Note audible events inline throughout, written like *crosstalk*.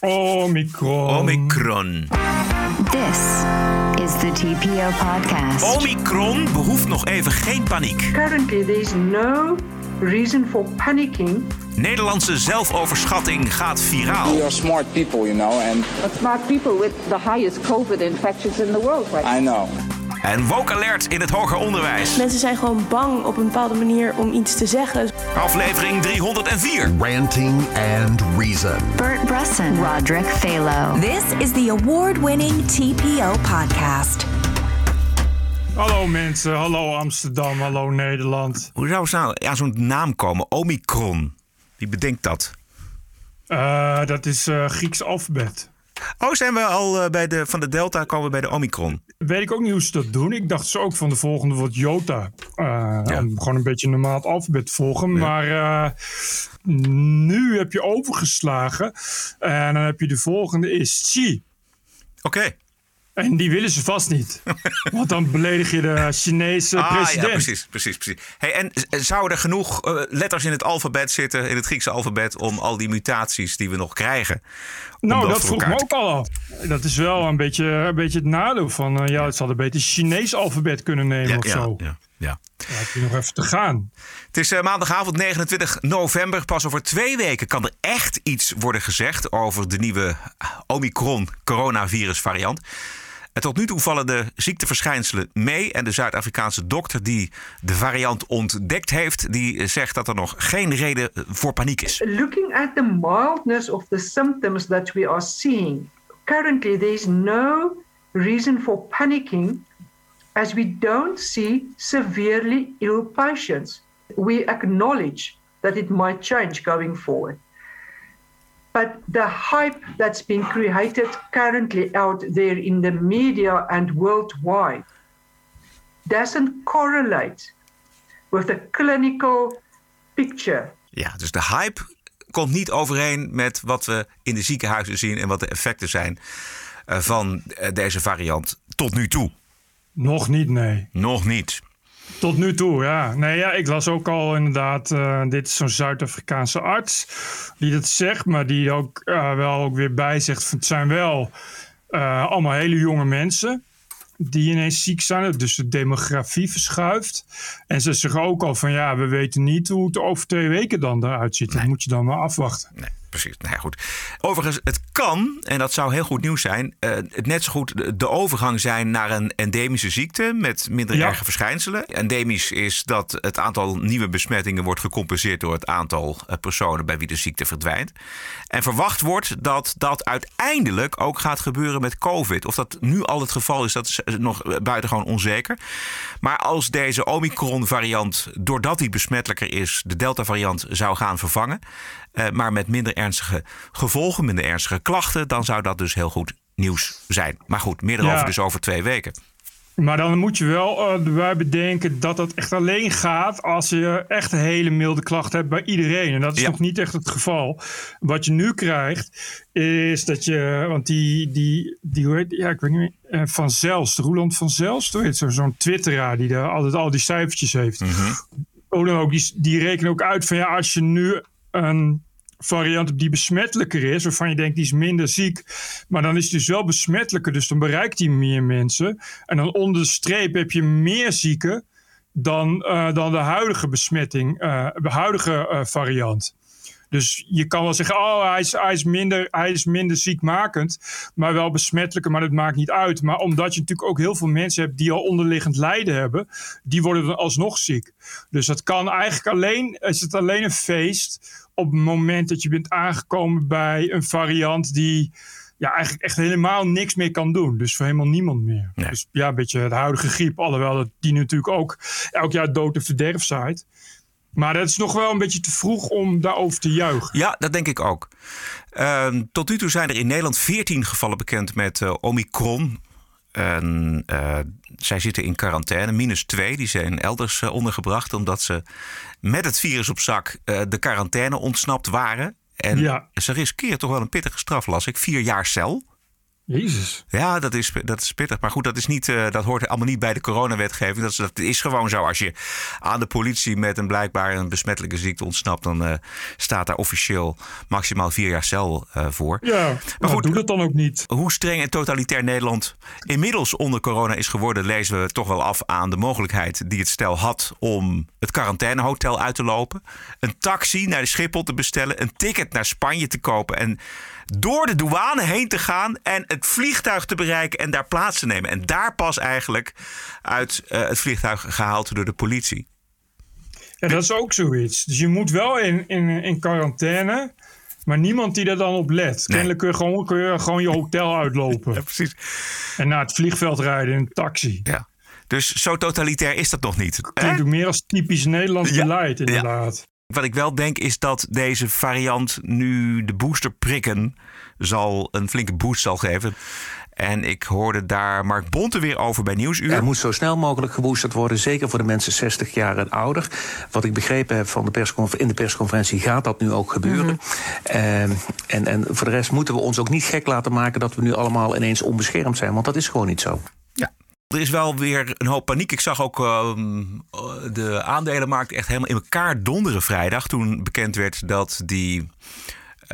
Omicron. Omicron. This is the TPO podcast. Omicron behoeft nog even geen paniek. Currently, there is no reason for panicking. Nederlandse zelfoverschatting gaat viraal. We are smart people, you know, and smart people with the highest COVID infections in the world right. I know. En woke alert in het hoger onderwijs. Mensen zijn gewoon bang op een bepaalde manier om iets te zeggen. Aflevering 304. Ranting and Reason. Bert Brusson, Roderick Phalo. This is the award winning TPO podcast. Hallo mensen, hallo Amsterdam, hallo Nederland. Hoe zou ze nou aan zo'n naam komen? Omicron. Wie bedenkt dat? Eh, dat is eh, Grieks alfabet. Oh, zijn we al eh, bij de, van de Delta komen we bij de Omicron? Weet ik ook niet hoe ze dat doen. Ik dacht ze ook van de volgende wordt Jota. Om gewoon een beetje normaal het alfabet volgen. Maar eh, nu heb je overgeslagen. En dan heb je de volgende is Xi. Oké. En die willen ze vast niet. *laughs* Want dan beledig je de Chinese Ah, president. ja, precies, precies, precies. Hey, en zouden er genoeg eh, letters in het alfabet zitten, in het Griekse alfabet, om al die mutaties die we nog krijgen? Nou, dat voor vroeg me ook al af. Dat is wel een beetje, een beetje het nadeel van... eh, ja, het hadden beter Chinees alfabet kunnen nemen Ja, of ja, zo. ja, ja. Heb je nog even te gaan. Het is eh, maandagavond 29 november. Pas over twee weken kan er echt iets worden gezegd over de nieuwe Omicron coronavirus variant. Tot nu toe vallen de ziekteverschijnselen mee. En de Zuid-Afrikaanse dokter die de variant ontdekt heeft, die zegt dat er nog geen reden voor paniek is. Looking at the mildness of the symptoms that we are seeing, currently there is no reason for panicking as we don't see severely ill patients. We acknowledge that it might change going forward. But the hype that's been created currently out there in the media and worldwide doesn't correlate with the clinical picture Ja, dus de hype komt niet overeen met wat we in de ziekenhuizen zien en wat de effecten zijn eh, van eh, deze variant tot nu toe. Nog niet, nee. Nog niet. Tot nu toe, ja. Nee, ja, ik las ook al inderdaad, eh, dit is zo'n Zuid-Afrikaanse arts die dat zegt, maar die ook eh, wel ook weer bij zegt, het zijn wel eh, allemaal hele jonge mensen die ineens ziek zijn, dus de demografie verschuift. En ze zeggen ook al van, ja, we weten niet hoe het over twee weken dan eruit ziet. Dat moet je dan maar afwachten. Nee, precies. Nou ja, goed. Overigens, het kan, en dat zou heel goed nieuws zijn, eh, het net zo goed de, overgang zijn naar een endemische ziekte met minder Ja. erge verschijnselen. Endemisch is dat het aantal nieuwe besmettingen wordt gecompenseerd door het aantal eh, personen bij wie de ziekte verdwijnt. En verwacht wordt dat dat uiteindelijk ook gaat gebeuren met COVID. Of dat nu al het geval is, dat is eh, nog buitengewoon onzeker. Maar als deze Omicron-variant, doordat die besmettelijker is, de Delta-variant zou gaan vervangen, maar met minder ernstige gevolgen, minder ernstige klachten, dan zou dat dus heel goed nieuws zijn. Maar goed, meer erover Ja. dus over twee weken. Maar dan moet je wel eh, erbij bedenken dat dat echt alleen gaat als je echt een hele milde klacht hebt bij iedereen. En dat is Ja. nog niet echt het geval. Wat je nu krijgt is dat je, want die, die, die hoe heet, ja, ik weet niet meer, eh, van Zelst, Roeland van Zelst, hoe heet zo- zo'n twitteraar die daar altijd al die cijfertjes heeft. Oh, dan ook, die, die rekenen ook uit van ja, als je nu een variant die besmettelijker is, waarvan je denkt die is minder ziek, maar dan is het dus wel besmettelijker, dus dan bereikt die meer mensen. En dan onder de streep heb je meer zieken dan, eh, dan de huidige besmetting, eh, de huidige eh, variant. Dus je kan wel zeggen, oh, hij is, hij, is minder, hij is minder ziekmakend, maar wel besmettelijker, maar dat maakt niet uit. Maar omdat je natuurlijk ook heel veel mensen hebt die al onderliggend lijden hebben, die worden dan alsnog ziek. Dus dat kan eigenlijk alleen, is het alleen een feest op het moment dat je bent aangekomen bij een variant die ja, eigenlijk echt helemaal niks meer kan doen. Dus voor helemaal niemand meer. Nee. Dus ja, een beetje de huidige griep, alhoewel dat die natuurlijk ook elk jaar dood en verderf zaait. Maar dat is nog wel een beetje te vroeg om daarover te juichen. Ja, dat denk ik ook. Ehm, tot nu toe zijn er in Nederland 14 gevallen bekend met eh, Omicron. En, eh, zij zitten in quarantaine, minus twee. Die zijn elders eh, ondergebracht omdat ze met het virus op zak eh, de quarantaine ontsnapt waren. En Ja. ze riskeren toch wel een pittige straf, las ik. Vier jaar cel. Jezus. Ja, dat is, dat is pittig. Maar goed, dat, is niet, uh, dat hoort allemaal niet bij de coronawetgeving. Dat is, dat is gewoon zo. Als je aan de politie met een blijkbaar een besmettelijke ziekte ontsnapt... dan uh, staat daar officieel maximaal vier jaar cel uh, voor. Ja, maar goed, doe dat dan ook niet. Hoe streng en totalitair Nederland inmiddels onder corona is geworden... lezen we toch wel af aan de mogelijkheid die het stel had... om het quarantainehotel uit te lopen. Een taxi naar de Schiphol te bestellen. Een ticket naar Spanje te kopen. En door de douane heen te gaan en het vliegtuig te bereiken en daar plaats te nemen. En daar pas eigenlijk uit uh, het vliegtuig gehaald door de politie. Ja, dat is ook zoiets. Dus je moet wel in, in, in quarantaine. Maar niemand die er dan op let. Nee. Kennelijk kun je, gewoon, kun je gewoon je hotel uitlopen. *laughs* ja, precies. En naar het vliegveld rijden in een taxi. Ja. Dus zo totalitair is dat nog niet. Klinkt meer als typisch Nederlands ja. beleid, inderdaad. Wat ik wel denk is dat deze variant nu de booster prikken zal een flinke boost zal geven. En ik hoorde daar Mark Bonte weer over bij Nieuwsuur. Er moet zo snel mogelijk geboosterd worden, zeker voor de mensen 60 jaar en ouder. Wat ik begrepen heb van de persconfer in de persconferentie gaat dat nu ook gebeuren. Mm -hmm. en, en voor de rest moeten we ons ook niet gek laten maken dat we nu allemaal ineens onbeschermd zijn, want dat is gewoon niet zo. Er is wel weer een hoop paniek. Ik zag ook uh, de aandelenmarkt echt helemaal in elkaar donderen vrijdag. Toen bekend werd dat die,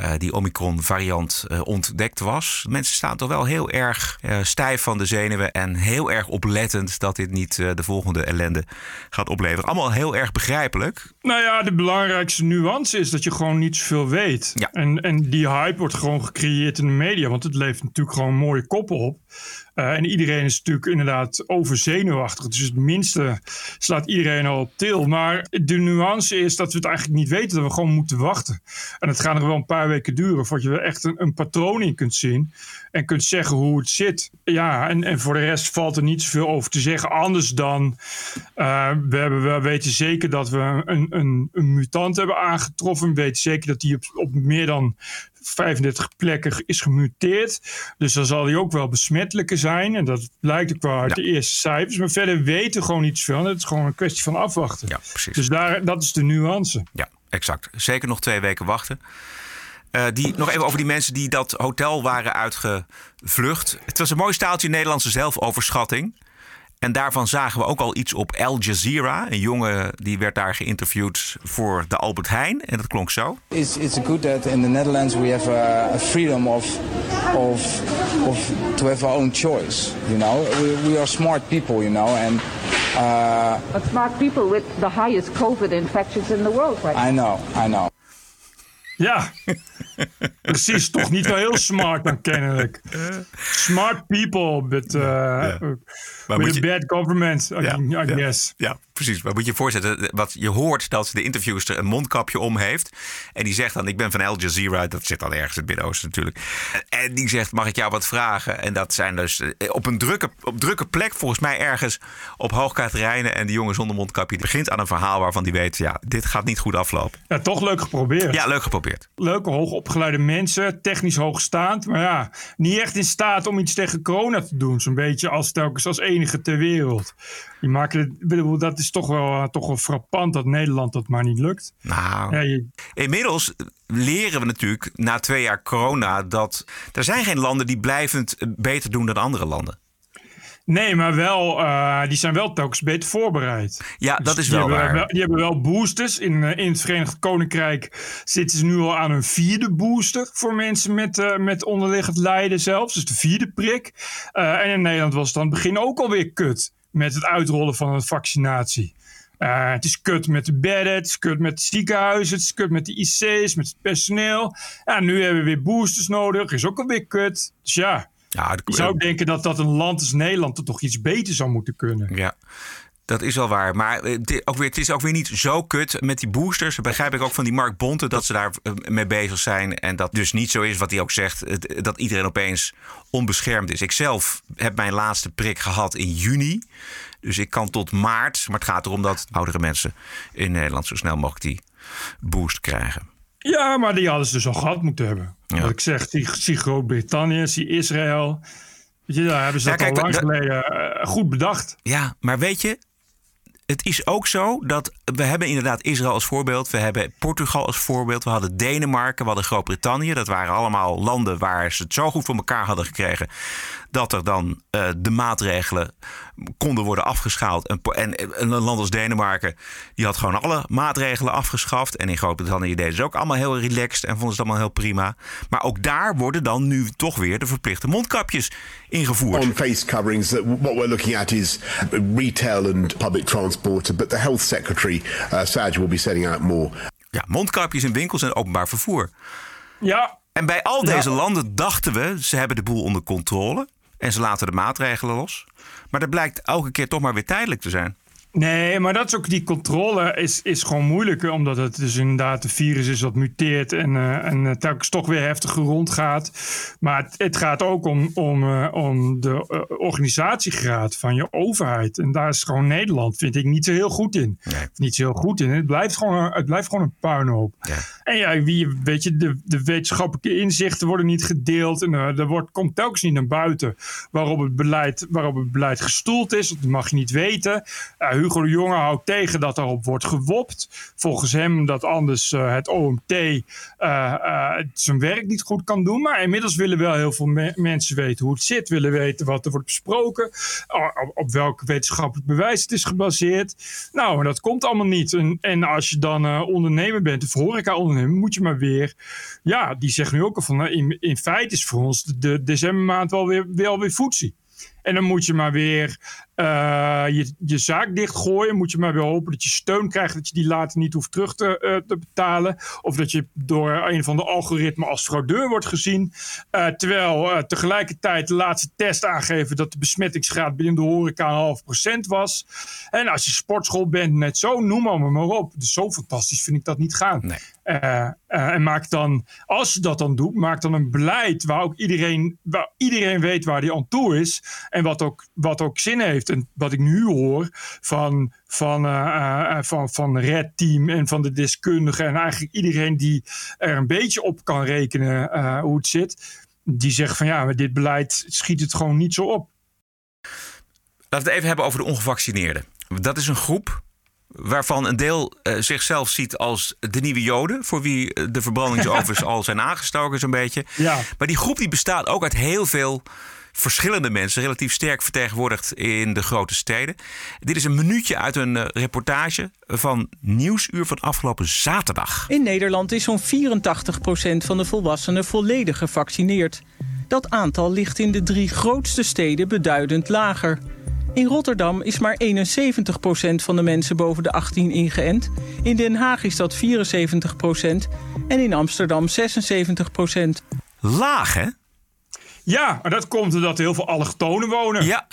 uh, die Omicron-variant uh, ontdekt was. Mensen staan toch wel heel erg stijf van de zenuwen. En heel erg oplettend dat dit niet de volgende ellende gaat opleveren. Allemaal heel erg begrijpelijk. Nou ja, de belangrijkste nuance is dat je gewoon niet zoveel weet. Ja. En, en die hype wordt gewoon gecreëerd in de media. Want het levert natuurlijk gewoon mooie koppen op. Uh, en iedereen is natuurlijk inderdaad overzenuwachtig. Dus het minste slaat iedereen al op til. Maar de nuance is dat we het eigenlijk niet weten. Dat we gewoon moeten wachten. En het gaat nog wel een paar weken duren voordat je er echt een, een patroon in kunt zien. En kunt zeggen hoe het zit. Ja, en, en voor de rest valt er niet zoveel over te zeggen. Anders dan, uh, we, hebben, we weten zeker dat we een, een, een mutant hebben aangetroffen. We weten zeker dat die op, op meer dan 35 plekken is gemuteerd. Dus dan zal die ook wel besmettelijker zijn. En dat blijkt ook wel uit ja. de eerste cijfers. Maar verder weten we gewoon niet zoveel. Het is gewoon een kwestie van afwachten. Ja, precies. Dus daar, dat is de nuance. Ja, exact. Zeker nog twee weken wachten. Uh, die, nog even over die mensen die dat hotel waren uitgevlucht. Het was een mooi staaltje Nederlandse zelfoverschatting. En daarvan zagen we ook al iets op Al Jazeera. Een jongen die werd daar geïnterviewd voor de Albert Heijn. En dat klonk zo. It's, it's good that in the Netherlands we have a, a freedom of, of, of to have our own choice. You know, we, we are smart people, you know. And, uh, But smart people with the highest COVID infections in the world right I know, I know. Ja, *laughs* precies. Toch niet wel heel smart dan kennelijk. Smart people, but, uh, with a bad government, I, guess. Ja, precies. Maar moet je je voorstellen, wat je hoort dat de interviewster een mondkapje om heeft. En die zegt dan, ik ben van Al Jazeera. Dat zit dan ergens in het Midden-Oosten natuurlijk. En die zegt, mag ik jou wat vragen? En dat zijn dus op een drukke, op drukke plek, volgens mij ergens op Hoogkaterijnen. En die jongen zonder mondkapje begint aan een verhaal waarvan die weet, ja, dit gaat niet goed aflopen. Ja, toch leuk geprobeerd. Ja, leuk geprobeerd. Leuke, hoogopgeleide mensen, technisch hoogstaand. Maar ja, niet echt in staat om iets tegen corona te doen. Zo'n beetje als telkens als enige ter wereld. Die maken het, bedoel, dat is toch wel, uh, toch wel frappant dat Nederland dat maar niet lukt. Nou, ja, je... inmiddels leren we natuurlijk na twee jaar corona dat er zijn geen landen die blijvend beter doen dan andere landen. Nee, maar wel, uh, die zijn wel telkens beter voorbereid. Ja, dat dus is wel die waar. Hebben wel, die hebben wel boosters. In, uh, in het Verenigd Koninkrijk zitten ze nu al aan een vierde booster voor mensen met, uh, met onderliggend lijden zelfs. Dus de vierde prik. en in Nederland was het aan het begin ook alweer kut met het uitrollen van een vaccinatie. Uh, het is kut met de bedden, het is kut met de ziekenhuizen, het is kut met de IC's, met het personeel. Ja, nu hebben we weer boosters nodig, is ook alweer kut. Dus ja, ja je zou denken dat dat een land als Nederland er toch iets beter zou moeten kunnen. Ja. Dat is wel waar. Maar het, ook weer, het is ook weer niet zo kut met die boosters. Dat begrijp ik ook van die Mark Bonte dat ze daar mee bezig zijn. En dat dus niet zo is wat hij ook zegt. Dat iedereen opeens onbeschermd is. Ik zelf heb mijn laatste prik gehad in juni. Dus ik kan tot maart. Maar het gaat erom dat oudere mensen in Nederland zo snel mogelijk die boost krijgen. Ja, maar die hadden ze dus al gehad moeten hebben. Ja. Wat ik zeg, zie, zie Groot-Brittannië, zie Israël. Weet je, daar hebben ze Ja, dat kijk, al lang de- geleden eh, goed bedacht. Ja, maar weet je, het is ook zo dat we hebben inderdaad Israël als voorbeeld. We hebben Portugal als voorbeeld. We hadden Denemarken, we hadden Groot-Brittannië. Dat waren allemaal landen waar ze het zo goed voor elkaar hadden gekregen. Dat er dan uh, de maatregelen konden worden afgeschaald. En, en, een land als Denemarken, die had gewoon alle maatregelen afgeschaft. En in Groot-Brittannië deden ze ook allemaal heel relaxed en vonden ze het allemaal heel prima. Maar ook daar worden dan nu toch weer de verplichte mondkapjes ingevoerd. On face coverings, what we're looking at is retail and public transport. But the health secretary, uh, Saj, will be setting out more. Ja, mondkapjes in winkels en openbaar vervoer. Ja. En bij al deze landen dachten we, ze hebben de boel onder controle. En ze laten de maatregelen los. Maar dat blijkt elke keer toch maar weer tijdelijk te zijn. Nee, maar dat is ook die controle is, is gewoon moeilijker. Omdat het dus inderdaad een virus is dat muteert en, uh, en uh, telkens toch weer heftiger rondgaat. Maar het, het gaat ook om, om, uh, om de organisatiegraad van je overheid. En daar is gewoon Nederland, vind ik, niet zo heel goed in. Nee. Niet zo heel goed in. Het blijft gewoon, het blijft gewoon een puinhoop. Ja. En ja, wie, weet je, de, de wetenschappelijke inzichten worden niet gedeeld. En er wordt, komt telkens niet naar buiten waarop het beleid, waarop het beleid gestoeld is. Dat mag je niet weten. Hugo de Jonge houdt tegen dat erop wordt gewopt. Volgens hem dat anders uh, het OMT uh, uh, zijn werk niet goed kan doen. Maar inmiddels willen wel heel veel me mensen weten hoe het zit. Willen weten wat er wordt besproken. Op, op welk wetenschappelijk bewijs het is gebaseerd. Nou, dat komt allemaal niet. En, als je dan ondernemer bent, of horeca-ondernemer, moet je maar weer... Ja, die zeggen nu ook al van... In, in feite is voor ons de, de decembermaand wel weer, wel weer. En dan moet je maar weer uh, je, je zaak dichtgooien. Moet je maar weer hopen dat je steun krijgt. Dat je die later niet hoeft terug te, uh, te betalen. Of dat je door een van de algoritmen als fraudeur wordt gezien. Uh, terwijl tegelijkertijd de laatste test aangeven dat de besmettingsgraad binnen de horeca een half procent was. En als je sportschool bent, net zo, noem maar, maar op. Dus zo fantastisch vind ik dat niet gaan. Nee. en maak dan, als je dat dan doet, maak dan een beleid waar ook iedereen, waar iedereen weet waar die aan toe is. En wat ook, wat ook zin heeft. En wat ik nu hoor van, van, uh, uh, van, van Red Team en van de deskundigen en eigenlijk iedereen die er een beetje op kan rekenen uh, hoe het zit, die zegt van ja, met dit beleid schiet het gewoon niet zo op. Laten we het even hebben over de ongevaccineerden. Dat is een groep waarvan een deel uh, zichzelf ziet als de nieuwe Joden, voor wie de verbrandingsovens *laughs* al zijn aangestoken, zo'n beetje. Ja. Maar die groep die bestaat ook uit heel veel verschillende mensen, relatief sterk vertegenwoordigd in de grote steden. Dit is een minuutje uit een uh, reportage van Nieuwsuur van afgelopen zaterdag. In Nederland is zo'n 84% van de volwassenen volledig gevaccineerd. Dat aantal ligt in de drie grootste steden beduidend lager. In Rotterdam is maar 71% van de mensen boven de 18 ingeënt. In Den Haag is dat 74% en in Amsterdam 76%. Laag, hè? Ja, maar dat komt omdat heel veel allochtonen wonen. Ja.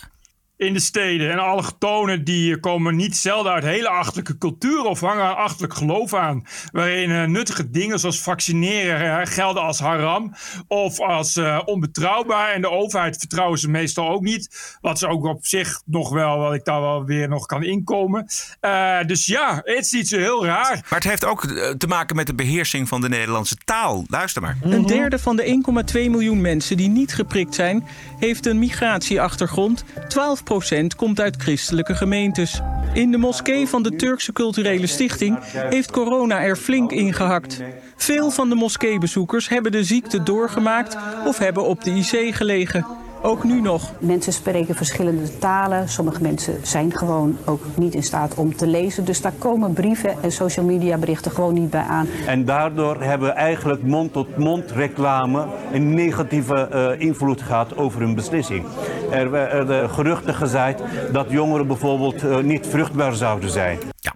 In de steden. En allochtonen die komen niet zelden uit hele achterlijke culturen of hangen aan achterlijk geloof aan. Waarin uh, nuttige dingen zoals vaccineren uh, gelden als haram of als uh, onbetrouwbaar. En de overheid vertrouwen ze meestal ook niet. Wat ze ook op zich nog wel, wat ik daar wel weer nog kan inkomen. dus ja, het is niet zo heel raar. Maar het heeft ook te maken met de beheersing van de Nederlandse taal. Luister maar. Een derde van de 1,2 miljoen mensen die niet geprikt zijn, heeft een migratieachtergrond. 12 komt uit christelijke gemeentes. In de moskee van de Turkse Culturele Stichting heeft corona er flink ingehakt. Veel van de moskeebezoekers hebben de ziekte doorgemaakt of hebben op de IC gelegen. Ook nu nog. Mensen spreken verschillende talen. Sommige mensen zijn gewoon ook niet in staat om te lezen. Dus daar komen brieven en social media berichten gewoon niet bij aan. En daardoor hebben we eigenlijk mond-tot-mond reclame een negatieve uh, invloed gehad over hun beslissing. Er werden geruchten gezaaid dat jongeren bijvoorbeeld uh, niet vruchtbaar zouden zijn. Ja.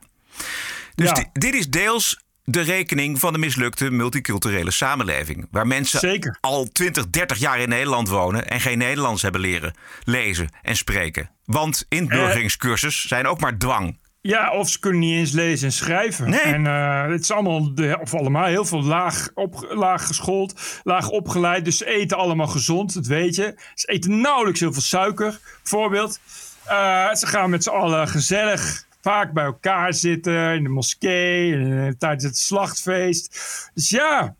Dus ja. dit is deels de rekening van de mislukte multiculturele samenleving. Waar mensen Zeker. al 20, 30 jaar in Nederland wonen en geen Nederlands hebben leren lezen en spreken. Want inburgeringscursus uh, zijn ook maar dwang. Ja, of ze kunnen niet eens lezen en schrijven. Nee. En uh, het is allemaal, de, of allemaal heel veel laag, op, laag geschoold, laag opgeleid. Dus ze eten allemaal gezond, dat weet je. Ze eten nauwelijks heel veel suiker, bijvoorbeeld. Uh, ze gaan met z'n allen gezellig vaak bij elkaar zitten in de moskee, en, tijdens het slachtfeest. Dus ja,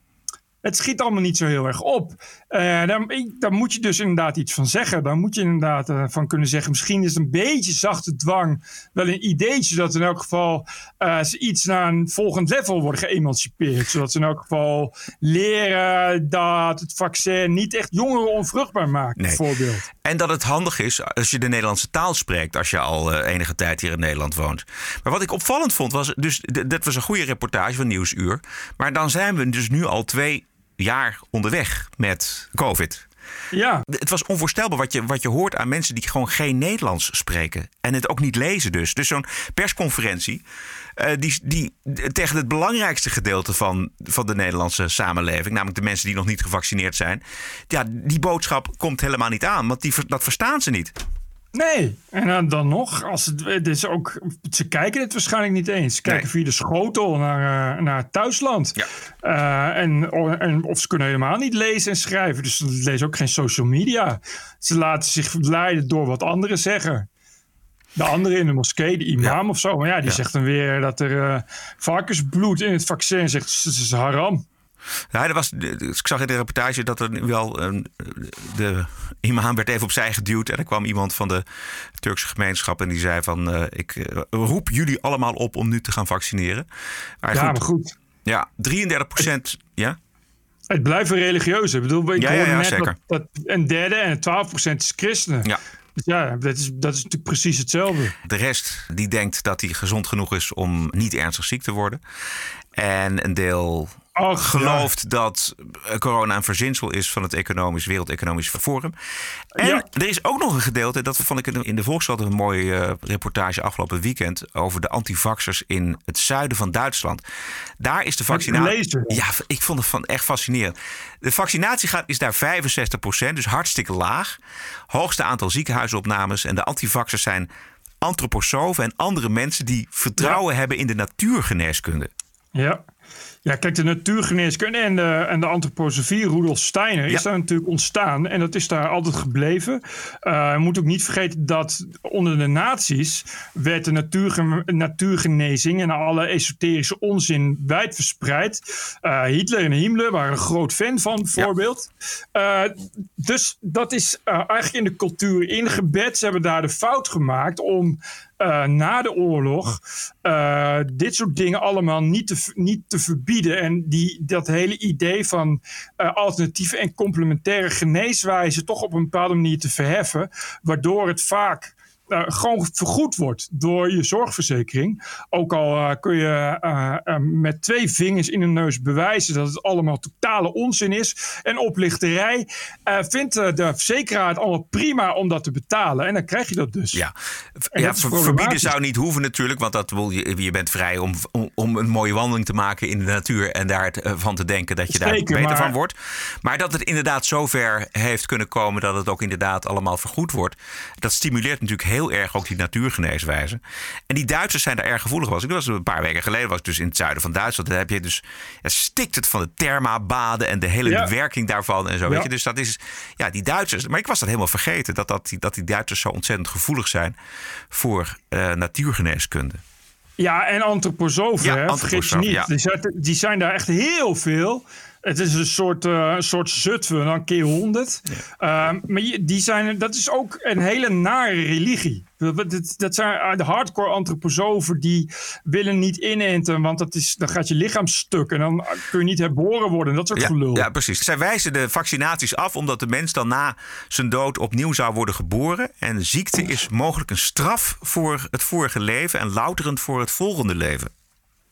het schiet allemaal niet zo heel erg op. Uh, dan, dan, moet je dus inderdaad iets van zeggen. Dan moet je inderdaad uh, van kunnen zeggen. Misschien is een beetje zachte dwang wel een ideetje. Dat in elk geval uh, ze iets naar een volgend level worden geëmancipeerd. Zodat ze in elk geval leren dat het vaccin niet echt jongeren onvruchtbaar maakt, nee. bijvoorbeeld. En dat het handig is als je de Nederlandse taal spreekt. Als je al enige tijd hier in Nederland woont. Maar wat ik opvallend vond was. Dus dat was een goede reportage van Nieuwsuur. Maar dan zijn we dus nu al twee jaar onderweg met COVID. Ja. Het was onvoorstelbaar wat je, wat je hoort aan mensen die gewoon geen Nederlands spreken. En het ook niet lezen dus. Dus zo'n persconferentie. Uh, die, die tegen het belangrijkste gedeelte van, van de Nederlandse samenleving, namelijk de mensen die nog niet gevaccineerd zijn, ja, die boodschap komt helemaal niet aan, want die, dat verstaan ze niet. Nee, en dan, dan nog, als het, het, is ook, ze kijken het waarschijnlijk niet eens. Ze kijken via de schotel naar, uh, naar het thuisland. Ja. Uh, en, en, of ze kunnen helemaal niet lezen en schrijven. Dus ze lezen ook geen social media. Ze laten zich leiden door wat anderen zeggen. De andere in de moskee, de imam ja. of zo. Maar ja, die ja. zegt dan weer dat er uh, varkensbloed in het vaccin zegt. Het is haram. Ja, er was, ik zag in de reportage dat er wel een, de imam werd even opzij geduwd. En er kwam iemand van de Turkse gemeenschap en die zei van... Uh, ik uh, roep jullie allemaal op om nu te gaan vaccineren. Maar ja, goed, maar goed. Ja, 33 procent... Ja? Het blijven religieuze. Ik bedoel, ik ja, ja, ja, net zeker. Dat, dat een derde en 12 procent is christenen. Ja. Dus ja, dat is, dat is natuurlijk precies hetzelfde. De rest die denkt dat hij gezond genoeg is om niet ernstig ziek te worden. En een deel Och, gelooft ja. dat corona een verzinsel is van het economisch, Wereldeconomisch Forum. En Ja. er is ook nog een gedeelte, dat vond ik in de Volkskrant een mooie eh, reportage afgelopen weekend over de antivaxers in het zuiden van Duitsland. Daar is de vaccinatie. Ja, ik vond het van echt fascinerend. De vaccinatiegraad is daar 65%, dus hartstikke laag. Hoogste aantal ziekenhuisopnames en de antivaxers zijn antroposofen en andere mensen die vertrouwen hebben in de natuurgeneeskunde. Ja. Ja, kijk, de natuurgeneeskunde en de, en de antroposofie, Rudolf Steiner, is daar natuurlijk ontstaan. En dat is daar altijd gebleven. Uh, je moet ook niet vergeten dat onder de nazi's werd de natuurge natuurgenezing en alle esoterische onzin wijd verspreid. Uh, Hitler en Himmler waren een groot fan van, bijvoorbeeld. Ja. Uh, dus dat is eigenlijk in de cultuur ingebed. Ze hebben daar de fout gemaakt om uh, na de oorlog uh, dit soort dingen allemaal niet te, niet te verbieden. En die, dat hele idee van uh, alternatieve en complementaire geneeswijzen toch op een bepaalde manier te verheffen, waardoor het vaak uh, gewoon vergoed wordt door je zorgverzekering. Ook al uh, kun je uh, met twee vingers in de neus bewijzen dat het allemaal totale onzin is. En oplichterij vindt de verzekeraar het allemaal prima om dat te betalen. En dan krijg je dat dus. Ja, ja ver verbieden zou niet hoeven natuurlijk. Want dat, je, je bent vrij om, om, om, een mooie wandeling te maken in de natuur. En daarvan te denken dat je Zeker, daar beter maar... van wordt. Maar dat het inderdaad zover heeft kunnen komen dat het ook inderdaad allemaal vergoed wordt. Dat stimuleert natuurlijk heel heel erg ook die natuurgeneeswijze. En die Duitsers zijn daar erg gevoelig was. Ik was een paar weken geleden was ik dus in het zuiden van Duitsland. Daar heb je dus ja, stikt het van de thermabaden en de hele Ja. werking daarvan en zo. Weet je? Dus dat is ja die Duitsers. Maar ik was dat helemaal vergeten dat, dat, die, dat die Duitsers zo ontzettend gevoelig zijn voor eh, natuurgeneeskunde. Ja, en antroposofen, Ja, hè, vergeet je niet. ja. Die, zijn, die zijn daar echt heel veel. Het is een soort, eh een soort zutven, dan keer honderd. Ehm, maar je- die zijn, dat is ook een hele nare religie. Dat, dat, zijn eh, de hardcore antroposofen die willen niet inenten, want dat is, dan gaat je lichaam stuk en dan kun je niet herboren worden. Dat soort Ja, gelul. ja, precies. Zij wijzen de vaccinaties af omdat de mens dan na zijn dood opnieuw zou worden geboren. En ziekte is mogelijk een straf voor het vorige leven en louterend voor het volgende leven.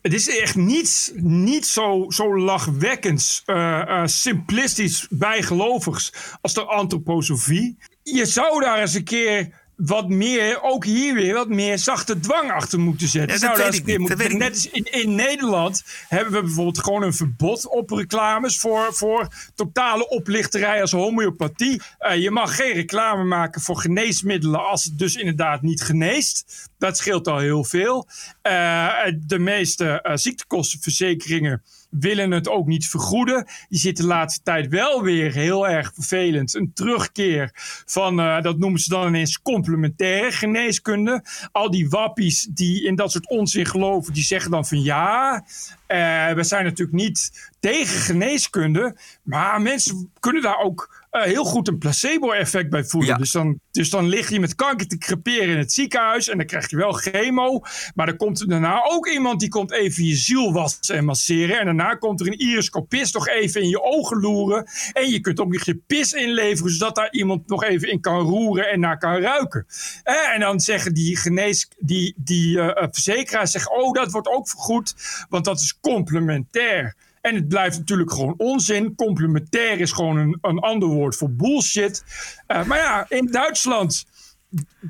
Het is echt niet, niet zo, zo lachwekkend, eh, eh, simplistisch bijgelovigs als de antroposofie. Je zou daar eens een keer wat meer, ook hier weer, wat meer zachte dwang achter moeten zetten. Ja, Zou dat weet ik keer niet, moeten- dat weet ik Net als in, in Nederland hebben we bijvoorbeeld gewoon een verbod op reclames voor, voor totale oplichterij als homeopathie. Eh, je mag geen reclame maken voor geneesmiddelen als het dus inderdaad niet geneest. Dat scheelt al heel veel. Eh, de meeste eh, ziektekostenverzekeringen willen het ook niet vergoeden. Je ziet de laatste tijd wel weer heel erg vervelend. Een terugkeer van, uh, dat noemen ze dan ineens complementaire geneeskunde. Al die wappies die in dat soort onzin geloven, die zeggen dan van ja, uh, we zijn natuurlijk niet tegen geneeskunde. Maar mensen kunnen daar ook uh, heel goed een placebo-effect bij voelen. Ja. Dus, dan, dus dan lig je met kanker te creperen in het ziekenhuis. En dan krijg je wel chemo. Maar dan komt er daarna ook iemand die komt even je ziel wassen en masseren. En daarna komt er een iriscopist nog even in je ogen loeren. En je kunt ook nog je pis inleveren. Zodat daar iemand nog even in kan roeren en naar kan ruiken. Eh, en dan zeggen die, genees, die, die uh, verzekeraars zeggen, oh dat wordt ook vergoed. Want dat is complementair. En het blijft natuurlijk gewoon onzin. Complementair is gewoon een, een ander woord voor bullshit. Uh, maar ja, in Duitsland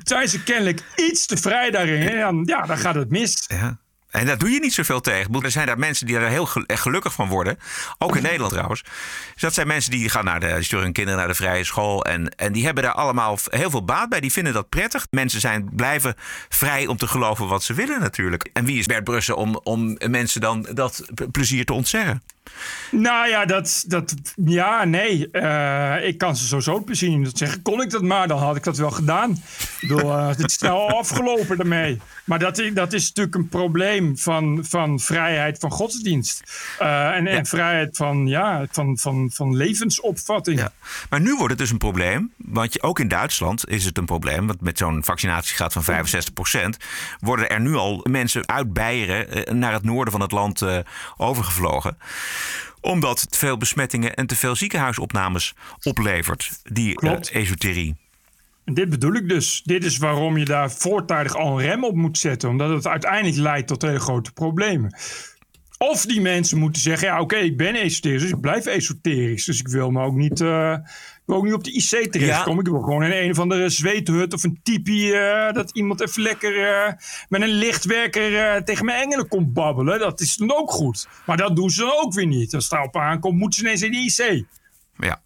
zijn ze kennelijk iets te vrij daarin. En dan, ja, dan gaat het mis. Ja. En daar doe je niet zoveel tegen. Er zijn daar mensen die er heel gelukkig van worden. Ook in Nederland trouwens. Dus dat zijn mensen die gaan naar de, hun kinderen naar de vrije school. En, en die hebben daar allemaal heel veel baat bij. Die vinden dat prettig. Mensen zijn blijven vrij om te geloven wat ze willen natuurlijk. En wie is Bert Brussen om, om mensen dan dat plezier te ontzeggen? Nou ja, dat, dat ja, nee. Uh, ik kan ze sowieso plezier niet zeggen. Kon ik dat maar, dan had ik dat wel gedaan. Ik bedoel, uh, het is snel afgelopen daarmee. Maar dat, dat is natuurlijk een probleem van, van vrijheid van godsdienst. Uh, en, ja. vrijheid van, ja, van, van, van levensopvatting. Ja. Maar nu wordt het dus een probleem. Want je, ook in Duitsland is het een probleem. Want met zo'n vaccinatiegraad van 65% worden er nu al mensen uit Beieren naar het noorden van het land overgevlogen omdat het veel besmettingen en te veel ziekenhuisopnames oplevert, die uh, esoterie. Dit bedoel ik dus. Dit is waarom je daar voortijdig al een rem op moet zetten. Omdat het uiteindelijk leidt tot hele grote problemen. Of die mensen moeten zeggen: ja, oké, okay, ik ben esoterisch, dus ik blijf esoterisch. Dus ik wil me ook niet, uh, ik wil ook niet op de IC terechtkomen. Ja. Ik wil gewoon in een of andere zweethut of een tipi. Uh, dat iemand even lekker uh, met een lichtwerker tegen mijn engelen komt babbelen. Dat is dan ook goed. Maar dat doen ze dan ook weer niet. Als het daarop aankomt, moeten ze ineens in de IC. Ja.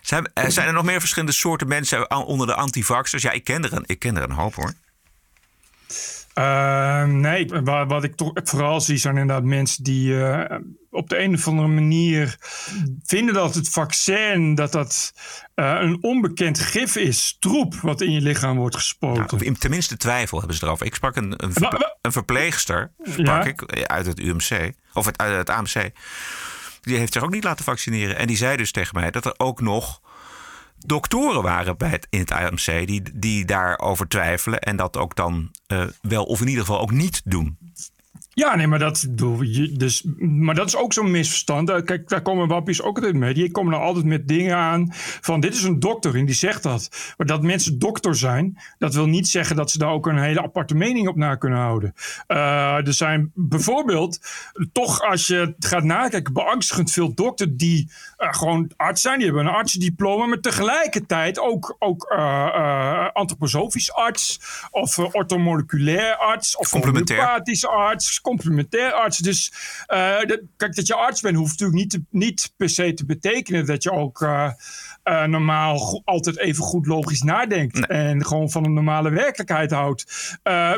Zijn, zijn er nog meer verschillende soorten mensen onder de antivaxers? Ja, ik ken er een, ik ken er een hoop hoor. Uh, nee, wat, wat, ik toch vooral zie zijn inderdaad mensen die uh, op de een of andere manier vinden dat het vaccin dat dat uh, een onbekend gif is, troep wat in je lichaam wordt gespoten. Nou, tenminste twijfel hebben ze erover. Ik sprak een, een, verple een verpleegster sprak ja? ik, uit het UMC of het, uit het AMC. Die heeft zich ook niet laten vaccineren en die zei dus tegen mij dat er ook nog doktoren waren bij het, in het AMC die, die daarover twijfelen en dat ook dan uh, wel of in ieder geval ook niet doen. Ja, nee, maar dat, dus, maar dat is ook zo'n misverstand. Kijk, daar komen wappies ook altijd mee. Die komen dan altijd met dingen aan van dit is een dokter en die zegt dat. Maar dat mensen dokter zijn, dat wil niet zeggen dat ze daar ook een hele aparte mening op na kunnen houden. Uh, er zijn bijvoorbeeld, toch als je gaat nakijken, beangstigend veel dokters die uh, gewoon arts zijn. Die hebben een artsdiploma, maar tegelijkertijd ook, ook uh, antroposofisch arts of orthomoleculair arts of homeopathisch arts complementair arts. Dus uh, dat, kijk, dat je arts bent hoeft natuurlijk niet, te, niet per se te betekenen dat je ook uh, uh, normaal go- altijd even goed logisch nadenkt. Nee. En gewoon van een normale werkelijkheid houdt.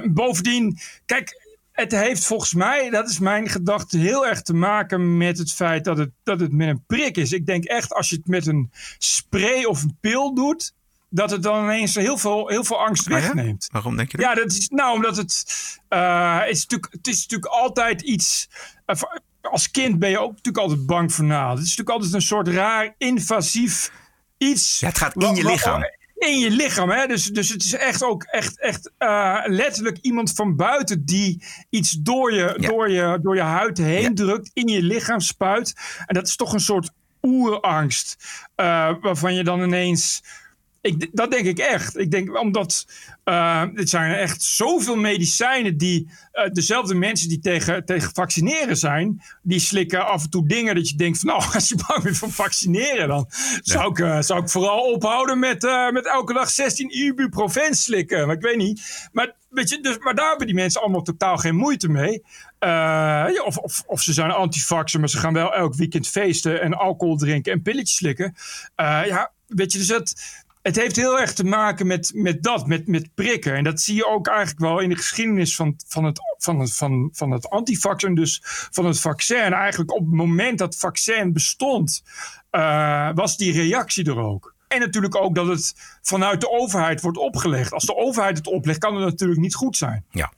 bovendien, kijk. Het heeft volgens mij, dat is mijn gedachte, heel erg te maken met het feit dat het, dat het met een prik is. Ik denk echt, als je het met een spray of een pil doet, dat het dan ineens heel veel, heel veel angst wegneemt. Oh ja? Waarom denk je dat? Ja, dat is, nou, omdat het, uh, is natuurlijk, het is natuurlijk altijd iets... Uh, als kind ben je ook natuurlijk altijd bang voor na. Het is natuurlijk altijd een soort raar invasief iets. Ja, het gaat in je lichaam. In je lichaam, hè? Dus, dus het is echt ook echt, echt uh, letterlijk iemand van buiten die iets door je, ja. door je, door je huid heen ja. drukt, in je lichaam spuit. En dat is toch een soort oerangst, waarvan je dan ineens. Ik, dat denk ik echt. Ik denk omdat uh, het zijn echt zoveel medicijnen die uh, dezelfde mensen die tegen, tegen vaccineren zijn, die slikken af en toe dingen dat je denkt van nou, *laughs* als je bang bent voor vaccineren, dan ja. zou, ik, uh, zou ik vooral ophouden met, met elke dag 16 ibuprofen slikken. Maar ik weet niet. Maar, weet je, dus, maar daar hebben die mensen allemaal totaal geen moeite mee. Ja, of, of, of, ze zijn antivaxer, maar ze gaan wel elk weekend feesten en alcohol drinken en pilletjes slikken. ja, weet je, dus dat het heeft heel erg te maken met, met dat, met, met prikken. En dat zie je ook eigenlijk wel in de geschiedenis van, van het, van het, van, van het antivax en dus van het vaccin. En eigenlijk op het moment dat het vaccin bestond, uh, was die reactie er ook. En natuurlijk ook dat het vanuit de overheid wordt opgelegd. Als de overheid het oplegt, kan het natuurlijk niet goed zijn. Ja.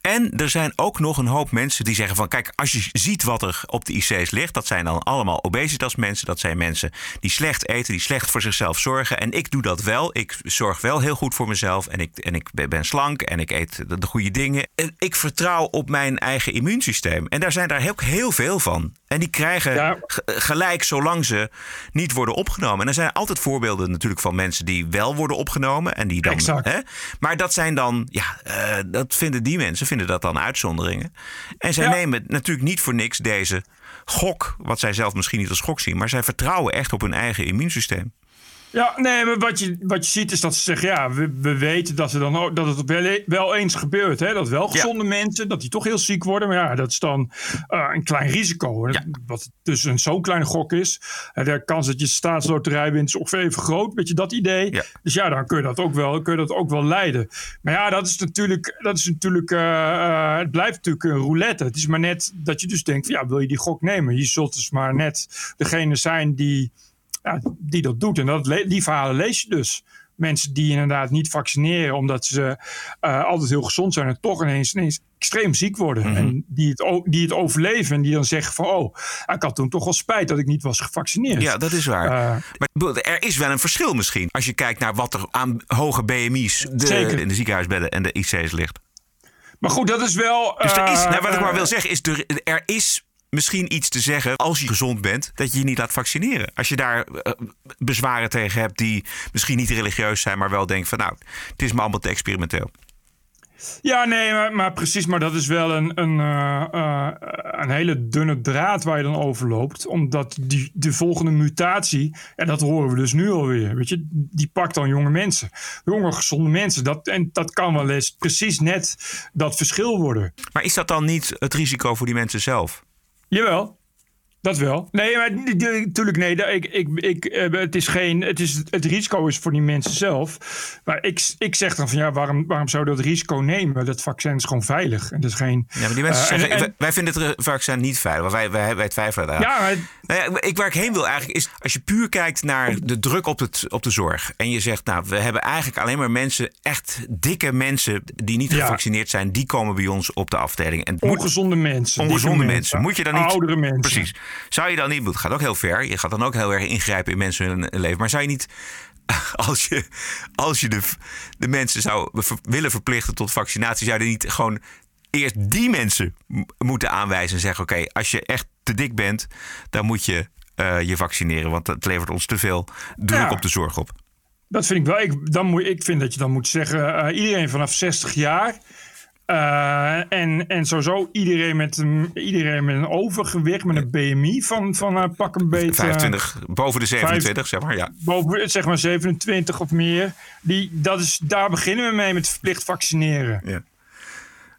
En er zijn ook nog een hoop mensen die zeggen van... kijk, als je ziet wat er op de IC's ligt... dat zijn dan allemaal obesitasmensen. Dat zijn mensen die slecht eten, die slecht voor zichzelf zorgen. En ik doe dat wel. Ik zorg wel heel goed voor mezelf. En ik, en ik ben slank en ik eet de, goede dingen. En ik vertrouw op mijn eigen immuunsysteem. En daar zijn daar heel, heel veel van. En die krijgen gelijk zolang ze niet worden opgenomen. En er zijn altijd voorbeelden natuurlijk van mensen die wel worden opgenomen. En die dan. Hè, maar dat zijn dan, ja, uh, dat vinden die mensen vinden dat dan uitzonderingen. En zij nemen natuurlijk niet voor niks deze gok, wat zij zelf misschien niet als gok zien, maar zij vertrouwen echt op hun eigen immuunsysteem. Ja, nee, maar wat je, wat je ziet is dat ze zeggen, ja, we, we weten dat, ze dan ook, dat het wel, wel eens gebeurt. Hè? Dat wel gezonde mensen, dat die toch heel ziek worden. Maar ja, dat is dan uh, een klein risico. Ja. Wat dus een zo'n kleine gok is. Uh, de kans dat je staatsloterij wint is ongeveer even groot. Weet je, dat idee. Ja. Dus ja, dan kun je, dat ook wel, kun je dat ook wel leiden. Maar ja, dat is natuurlijk, dat is natuurlijk uh, het blijft natuurlijk een roulette. Het is maar net dat je dus denkt, ja, wil je die gok nemen? Je zult dus maar net degene zijn die ja, die dat doet. En dat, die verhalen lees je dus. Mensen die inderdaad niet vaccineren omdat ze uh, altijd heel gezond zijn en toch ineens, ineens extreem ziek worden. Mhm. En die het, die het overleven en die dan zeggen van oh, ik had toen toch wel spijt dat ik niet was gevaccineerd. Ja, dat is waar. Uh, maar er is wel een verschil misschien als je kijkt naar wat er aan hoge BMI's de, in de ziekenhuisbedden en de IC's ligt. Maar goed, dat is wel. Dus er is, uh, nou, wat ik maar wil zeggen is, er, er is misschien iets te zeggen als je gezond bent, dat je je niet laat vaccineren. Als je daar uh, bezwaren tegen hebt die misschien niet religieus zijn, maar wel denkt van nou, het is me allemaal te experimenteel. Ja, nee, maar, maar, precies. Maar dat is wel een, een, uh, uh, een hele dunne draad waar je dan over loopt. Omdat die, de volgende mutatie, en dat horen we dus nu alweer, weet je, die pakt dan jonge mensen. Jonge, gezonde mensen. Dat, en dat kan wel eens precies net dat verschil worden. Maar is dat dan niet het risico voor die mensen zelf? Jawel. Dat wel. Nee, maar natuurlijk nee. Ik, ik, ik, het, is geen, het, is, het risico is voor die mensen zelf. Maar ik, ik zeg dan van ja, waarom, waarom zou je dat risico nemen? Dat vaccin is gewoon veilig. En dat is geen, ja, maar die mensen uh, zeggen, en, en, wij vinden het vaccin niet veilig. Wij, wij, wij twijfelen daar. Ja, maar, nou ja, ik, waar ik heen wil eigenlijk is, als je puur kijkt naar de druk op, het, op de zorg. En je zegt, nou, we hebben eigenlijk alleen maar mensen, echt dikke mensen die niet ja. gevaccineerd zijn. Die komen bij ons op de afdeling. En ongezonde moet, mensen. Ongezonde mensen. mensen. Moet je dan niet... Oudere mensen. Precies. Zou je dan niet, het gaat ook heel ver. Je gaat dan ook heel erg ingrijpen in mensen hun leven. Maar zou je niet, *laughs* als je, als je de, de mensen zou willen verplichten tot vaccinatie, zou je niet gewoon eerst die mensen moeten aanwijzen en zeggen: Oké, als je echt te dik bent, dan moet je uh, je vaccineren. Want het levert ons te veel druk ja. op de zorg op. Dat vind ik wel. Ik, dan moet, ik vind dat je dan moet zeggen: uh, iedereen vanaf 60 jaar. Uh, en, en sowieso iedereen met, een, iedereen met een overgewicht, met een BMI van, van uh, pak een beetje... 25, boven de 27 zeg maar, ja. Boven, zeg maar 27 of meer. Die, dat is, daar beginnen we mee met verplicht vaccineren. Ja.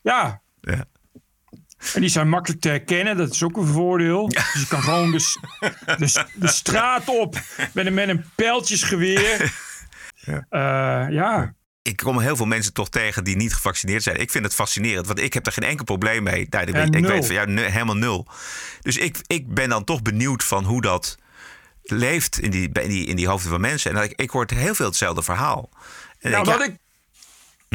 Ja. ja. En die zijn makkelijk te herkennen, dat is ook een voordeel. Ja. Dus je kan gewoon de, de, de straat op met een, met een pijltjesgeweer. *laughs* Ja. Uh, ja ik kom heel veel mensen toch tegen die niet gevaccineerd zijn. Ik vind het fascinerend, want ik heb er geen enkel probleem mee. Nou, ik, ja, ik weet van ja, helemaal nul. Dus ik, ik ben dan toch benieuwd van hoe dat leeft in die, in die, in die hoofden van mensen. En ik, ik hoor heel veel hetzelfde verhaal. En nou, denk, wat, ik,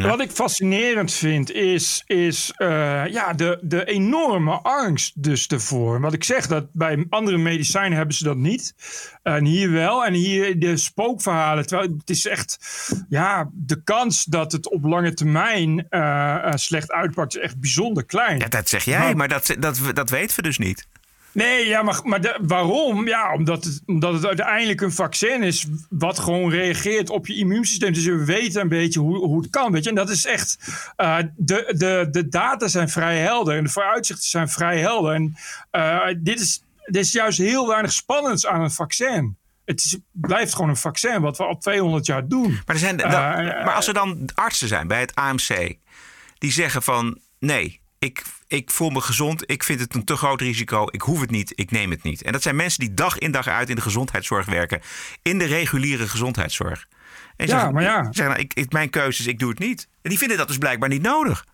ja. wat ik fascinerend vind is, is uh, ja, de, de enorme angst dus ervoor. Wat ik zeg, dat bij andere medicijnen hebben ze dat niet. En hier wel. En hier de spookverhalen. Terwijl het is echt, ja, de kans dat het op lange termijn uh, slecht uitpakt is echt bijzonder klein. Ja, dat zeg jij, maar, maar dat, dat, dat weten we dus niet. Nee, ja, maar, maar de, waarom? Ja, omdat het, omdat het uiteindelijk een vaccin is wat gewoon reageert op je immuunsysteem. Dus we weten een beetje hoe, hoe het kan, weet je. En dat is echt, uh, de, de, de data zijn vrij helder en de vooruitzichten zijn vrij helder. En uh, dit, is, dit is juist heel weinig spannends aan een vaccin. Het is, blijft gewoon een vaccin wat we al 200 jaar doen. Maar, er zijn, uh, maar als er dan artsen zijn bij het AMC die zeggen van nee, ik, ik voel me gezond, ik vind het een te groot risico, ik hoef het niet, ik neem het niet. En dat zijn mensen die dag in dag uit in de gezondheidszorg werken, in de reguliere gezondheidszorg. En Ja, zeggen, maar ja. Zeggen, nou, ik, ik, mijn keuze is, ik doe het niet. En die vinden dat dus blijkbaar niet nodig.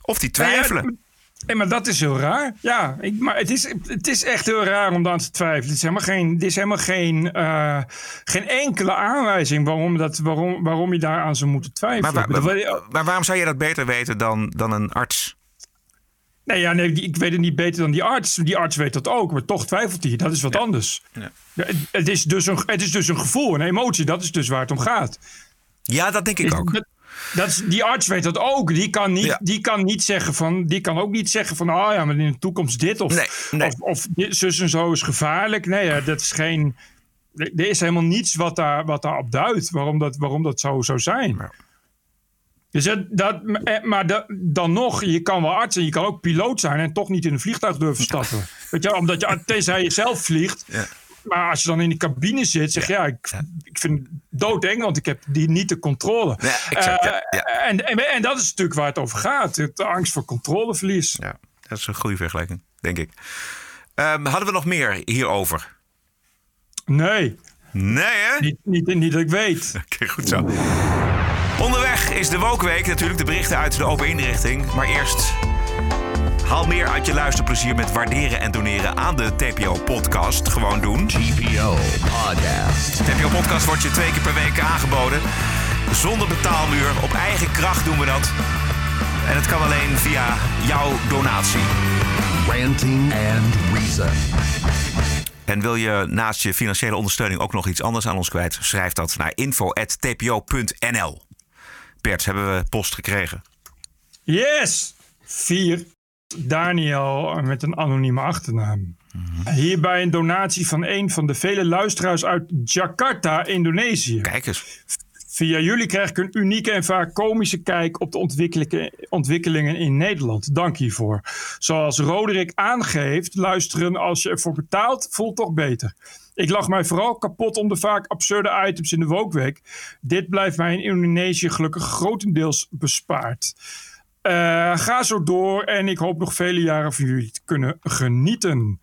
Of die twijfelen. Ja, maar dat is heel raar. Ja, ik, maar het is, het is echt heel raar om dan te twijfelen. Het is helemaal geen, het is helemaal geen, eh, geen enkele aanwijzing waarom, dat, waarom, waarom je daaraan zou moeten twijfelen. maar, waar- Dat- maar, maar waarom zou je dat beter weten dan, dan een arts? Nee, ja, nee, ik weet het niet beter dan die arts. Die arts weet dat ook, maar toch twijfelt hij. Dat is wat anders. Ja. Het, het is dus een, het is dus een gevoel, een emotie. Dat is dus waar het om gaat. Ja, dat denk ik Is- ook. Dat, dat is, die arts weet dat ook. Die kan, niet, Ja. die kan niet zeggen van. Die kan ook niet zeggen van. Oh ja, maar in de toekomst dit. Of, Nee, nee. of, of dit, zus en zo is gevaarlijk. Nee, ja, dat is geen. Er is helemaal niets wat, daar, wat daarop duidt. Waarom dat, waarom dat zo zou zijn. Ja. Dus het, dat, eh, maar dat, dan nog, je kan wel arts en je kan ook piloot zijn en toch niet in een vliegtuig durven stappen. Weet je, omdat je, *laughs* tenzij je zelf vliegt. Ja. Maar als je dan in de cabine zit, zeg je ja, ik, ik vind het doodeng, want ik heb die niet de controle. Ja, exact, ja, Eh, ja. En, en, en dat is natuurlijk waar het over gaat. De angst voor controleverlies. Ja, dat is een goede vergelijking, denk ik. Ehm, hadden we nog meer hierover? Nee, Nee, hè? niet, niet, niet dat ik weet. *laughs* Oké, goed zo. Is de Wokweek, natuurlijk de berichten uit de open inrichting. Maar eerst haal meer uit je luisterplezier met waarderen en doneren aan de TPO-podcast. Gewoon doen. TPO Podcast. De TPO-podcast wordt je twee keer per week aangeboden. Zonder betaalmuur, op eigen kracht doen we dat. En het kan alleen via jouw donatie. Ranting and Reason. En wil je naast je financiële ondersteuning ook nog iets anders aan ons kwijt? Schrijf dat naar info.tpo.nl. Bert, hebben we post gekregen? Yes! Vier. Daniel met een anonieme achternaam. Hierbij een donatie van een van de vele luisteraars uit Jakarta, Indonesië. Kijk eens. Via jullie krijg ik een unieke en vaak komische kijk op de ontwikkelingen- ontwikkelingen in Nederland. Dank hiervoor. Zoals Roderick aangeeft, luisteren als je ervoor betaalt voelt toch beter. Ik lag mij vooral kapot om de vaak absurde items in de Wookweek. Dit blijft mij in Indonesië gelukkig grotendeels bespaard. Eh, ga zo door en ik hoop nog vele jaren van jullie te kunnen genieten.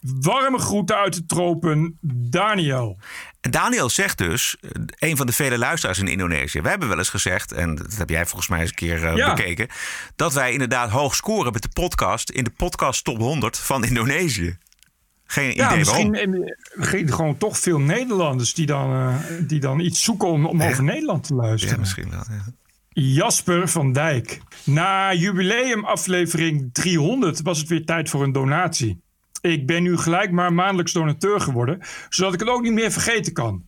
Warme groeten uit de tropen, Daniel. Daniel zegt dus, eh, een van de vele luisteraars in Indonesië. We hebben wel eens gezegd, en dat heb jij volgens mij eens een keer eh, Ja. bekeken. Dat wij inderdaad hoog scoren met de podcast in de podcast top 100 van Indonesië. Geen Ja, idee misschien gewoon toch veel Nederlanders die dan, eh, die dan iets zoeken om, om over Nederland te luisteren. Ja, misschien wel. ja. Jasper van Dijk. Na jubileumaflevering 300 was het weer tijd voor een donatie. Ik ben nu gelijk maar maandelijks donateur geworden, zodat ik het ook niet meer vergeten kan.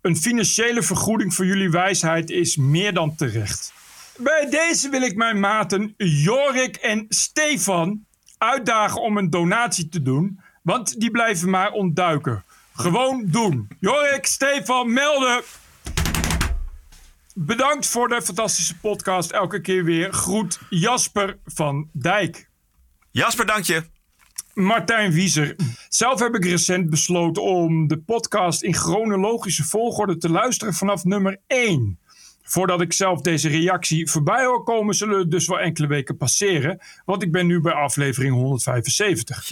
Een financiële vergoeding voor jullie wijsheid is meer dan terecht. Bij deze wil ik mijn maten Jorik en Stefan uitdagen om een donatie te doen, want die blijven maar ontduiken. Gewoon doen. Jorik, Stefan, melden. Bedankt voor de fantastische podcast. Elke keer weer. Groet Jasper van Dijk. Jasper, dank je. Martijn Wieser. Zelf heb ik recent besloten om de podcast in chronologische volgorde te luisteren vanaf nummer 1. Voordat ik zelf deze reactie voorbij hoor komen, zullen dus wel enkele weken passeren. Want ik ben nu bij aflevering 175.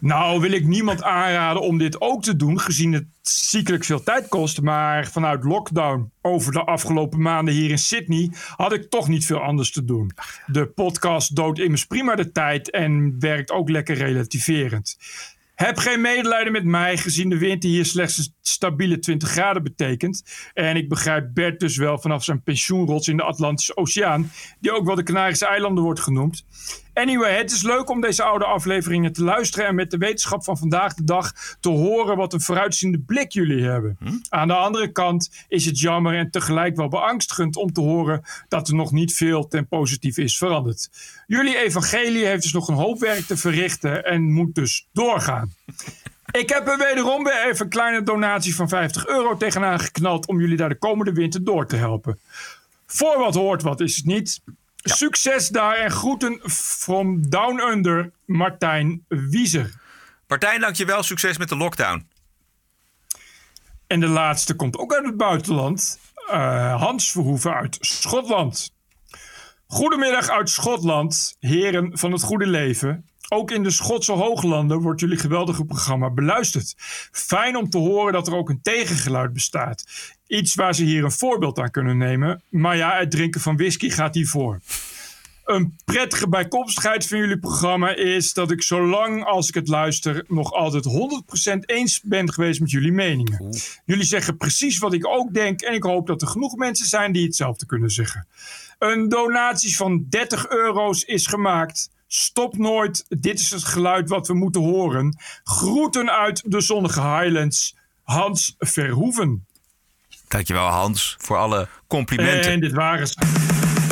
Nou wil ik niemand aanraden om dit ook te doen, gezien het ziekelijk veel tijd kost. Maar vanuit lockdown over de afgelopen maanden hier in Sydney had ik toch niet veel anders te doen. De podcast doodt immers prima de tijd en werkt ook lekker relativerend. Heb geen medelijden met mij, gezien de winter hier slechts een stabiele 20 graden betekent. En ik begrijp Bert dus wel vanaf zijn pensioenrots in de Atlantische Oceaan, die ook wel de Canarische eilanden wordt genoemd. Anyway, het is leuk om deze oude afleveringen te luisteren en met de wetenschap van vandaag de dag te horen wat een vooruitziende blik jullie hebben. Aan de andere kant is het jammer en tegelijk wel beangstigend om te horen dat er nog niet veel ten positief is veranderd. Jullie evangelie heeft dus nog een hoop werk te verrichten en moet dus doorgaan. Ik heb er wederom weer even een kleine donatie van 50 euro tegenaan geknald om jullie daar de komende winter door te helpen. Voor wat hoort wat is het niet. Succes daar en groeten from Down Under, Martijn Wieser. Martijn, dank je wel. Succes met de lockdown. En de laatste komt ook uit het buitenland. Eh, Hans Verhoeven uit Schotland. Goedemiddag uit Schotland, heren van het goede leven. Ook in de Schotse hooglanden wordt jullie geweldige programma beluisterd. Fijn om te horen dat er ook een tegengeluid bestaat. Iets waar ze hier een voorbeeld aan kunnen nemen. Maar ja, het drinken van whisky gaat hiervoor. Een prettige bijkomstigheid van jullie programma is dat ik zolang als ik het luister nog altijd 100% eens ben geweest met jullie meningen. Jullie zeggen precies wat ik ook denk en ik hoop dat er genoeg mensen zijn die hetzelfde kunnen zeggen. Een donatie van 30 euro's is gemaakt. Stop nooit, dit is het geluid wat we moeten horen. Groeten uit de zonnige Highlands, Hans Verhoeven. Dankjewel Hans voor alle complimenten. En dit waren ze.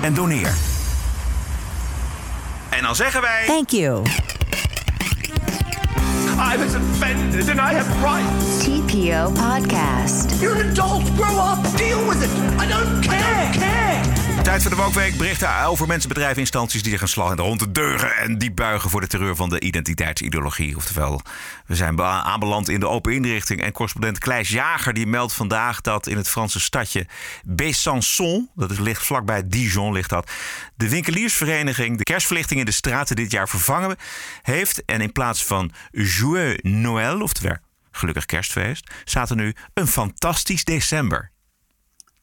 en doneer. En dan zeggen wij... Thank you. I was offended and I have rights. TPO Podcast. You're an adult. Grow up. Deal with it. I don't care. care. Tijd voor de Wokweek. Berichten over mensen, bedrijven, instanties die zich een slag in de hond deugen en die buigen voor de terreur van de identiteitsideologie. Oftewel, we zijn aanbeland in de open inrichting. En correspondent Kleis Jager die meldt vandaag dat in het Franse stadje Besançon, dat is, ligt vlakbij Dijon, ligt dat, de winkeliersvereniging de kerstverlichting in de straten dit jaar vervangen heeft. En in plaats van Joyeux Noël, oftewel gelukkig kerstfeest, staat er nu een fantastisch december.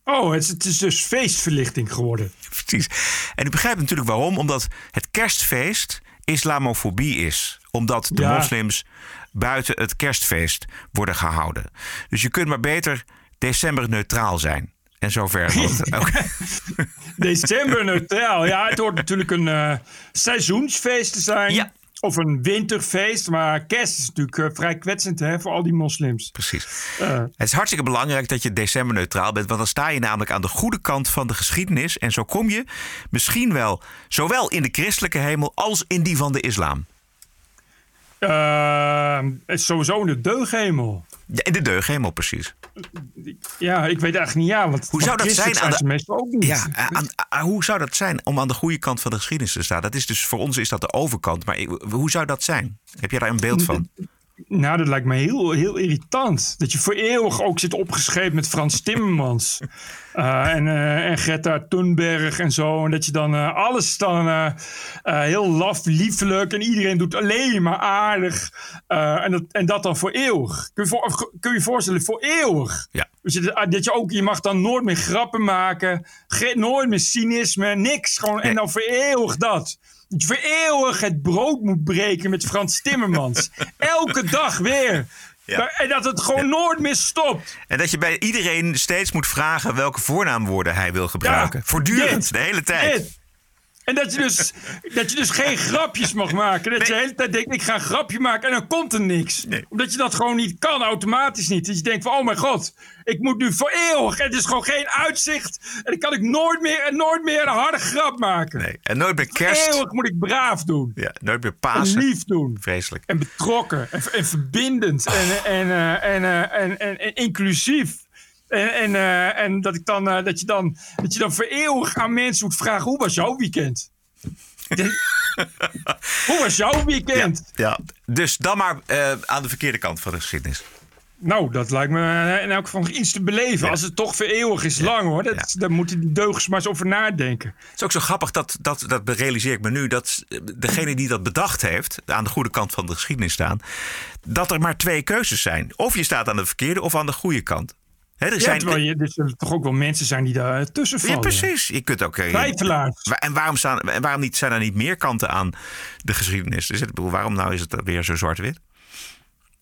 Oh, het is, het is dus feestverlichting geworden. Precies. En u begrijpt natuurlijk waarom. Omdat het kerstfeest islamofobie is. Omdat de Ja. moslims buiten het kerstfeest worden gehouden. Dus je kunt maar beter december neutraal zijn. En zover. *laughs* Want, ook- December neutraal. Ja, het hoort natuurlijk een eh, seizoensfeest te zijn. Of een winterfeest. Maar kerst is natuurlijk eh, vrij kwetsend hè, voor al die moslims. Precies. Eh, Het is hartstikke belangrijk dat je december neutraal bent. Want dan sta je namelijk aan de goede kant van de geschiedenis. En zo kom je misschien wel zowel in de christelijke hemel als in die van de islam. het is sowieso in de deughemel. Ja, in de deughemel, precies. Ja, ik weet eigenlijk niet ja. Want Hoe zou dat zijn aan de- meestal ook niet. Ja, aan- aan- hoe zou dat zijn om aan de goede kant van de geschiedenis te staan? Dat is dus voor ons is dat de overkant. Maar hoe zou dat zijn? Heb jij daar een beeld van? Nou, dat lijkt me heel, heel irritant. Dat je voor eeuwig ook zit opgeschreven met Frans Timmermans. *laughs* Eh, en, eh, en Greta Thunberg en zo. En dat je dan eh, alles dan heel laf, liefelijk. En iedereen doet alleen maar aardig. En, dat, en dat dan voor eeuwig. Kun je voor, kun je voorstellen, voor eeuwig. Ja. Dus je, dat je ook, je mag dan nooit meer grappen maken. Nooit meer cynisme, niks. Gewoon, En dan voor eeuwig dat. Voor eeuwig het brood moet breken met Frans Timmermans. *laughs* Elke dag weer. Ja. Maar- En dat het gewoon nooit meer stopt. En dat je bij iedereen steeds moet vragen welke voornaamwoorden hij wil gebruiken. Ja, Voortdurend, dit, de hele tijd. dit. En dat je, dus, dat je dus geen grapjes mag maken. Dat je de hele tijd denkt, ik ga een grapje maken en dan komt er niks. Omdat je dat gewoon niet kan, automatisch niet. Dat je denkt van, oh mijn god, ik moet nu voor eeuwig. En het is gewoon geen uitzicht. En dan kan ik nooit meer en nooit meer een harde grap maken. Nee, en nooit meer Voor kerst. Eeuwig moet ik braaf doen. Ja, nooit meer En Pasen. lief doen. Vreselijk. En betrokken. En, en verbindend. En, en, eh, en, eh, en, en, en inclusief. En, en, eh, en dat, ik dan, eh, dat, je dan, dat je dan voor eeuwig aan mensen moet vragen: hoe was jouw weekend? *laughs* hoe was jouw weekend? Ja, dus dan maar eh, aan de verkeerde kant van de geschiedenis. Nou, dat lijkt me in elk geval iets te beleven. Als het toch voor eeuwig is lang hoor. Dat, Daar moeten die deugers maar eens over nadenken. Het is ook zo grappig, dat, dat, dat realiseer ik me nu, dat degene die dat bedacht heeft, aan de goede kant van de geschiedenis staan, dat er maar twee keuzes zijn. Of je staat aan de verkeerde of aan de goede kant. Er Ja, zijn, terwijl je, er zullen toch ook wel mensen zijn die daar tussen vallen. ja, precies. Je kunt ook. eh, Twijfelaars. En waarom, staan, en waarom niet, zijn er niet meer kanten aan de geschiedenis? Dus het, waarom nou is het weer zo zwart-wit?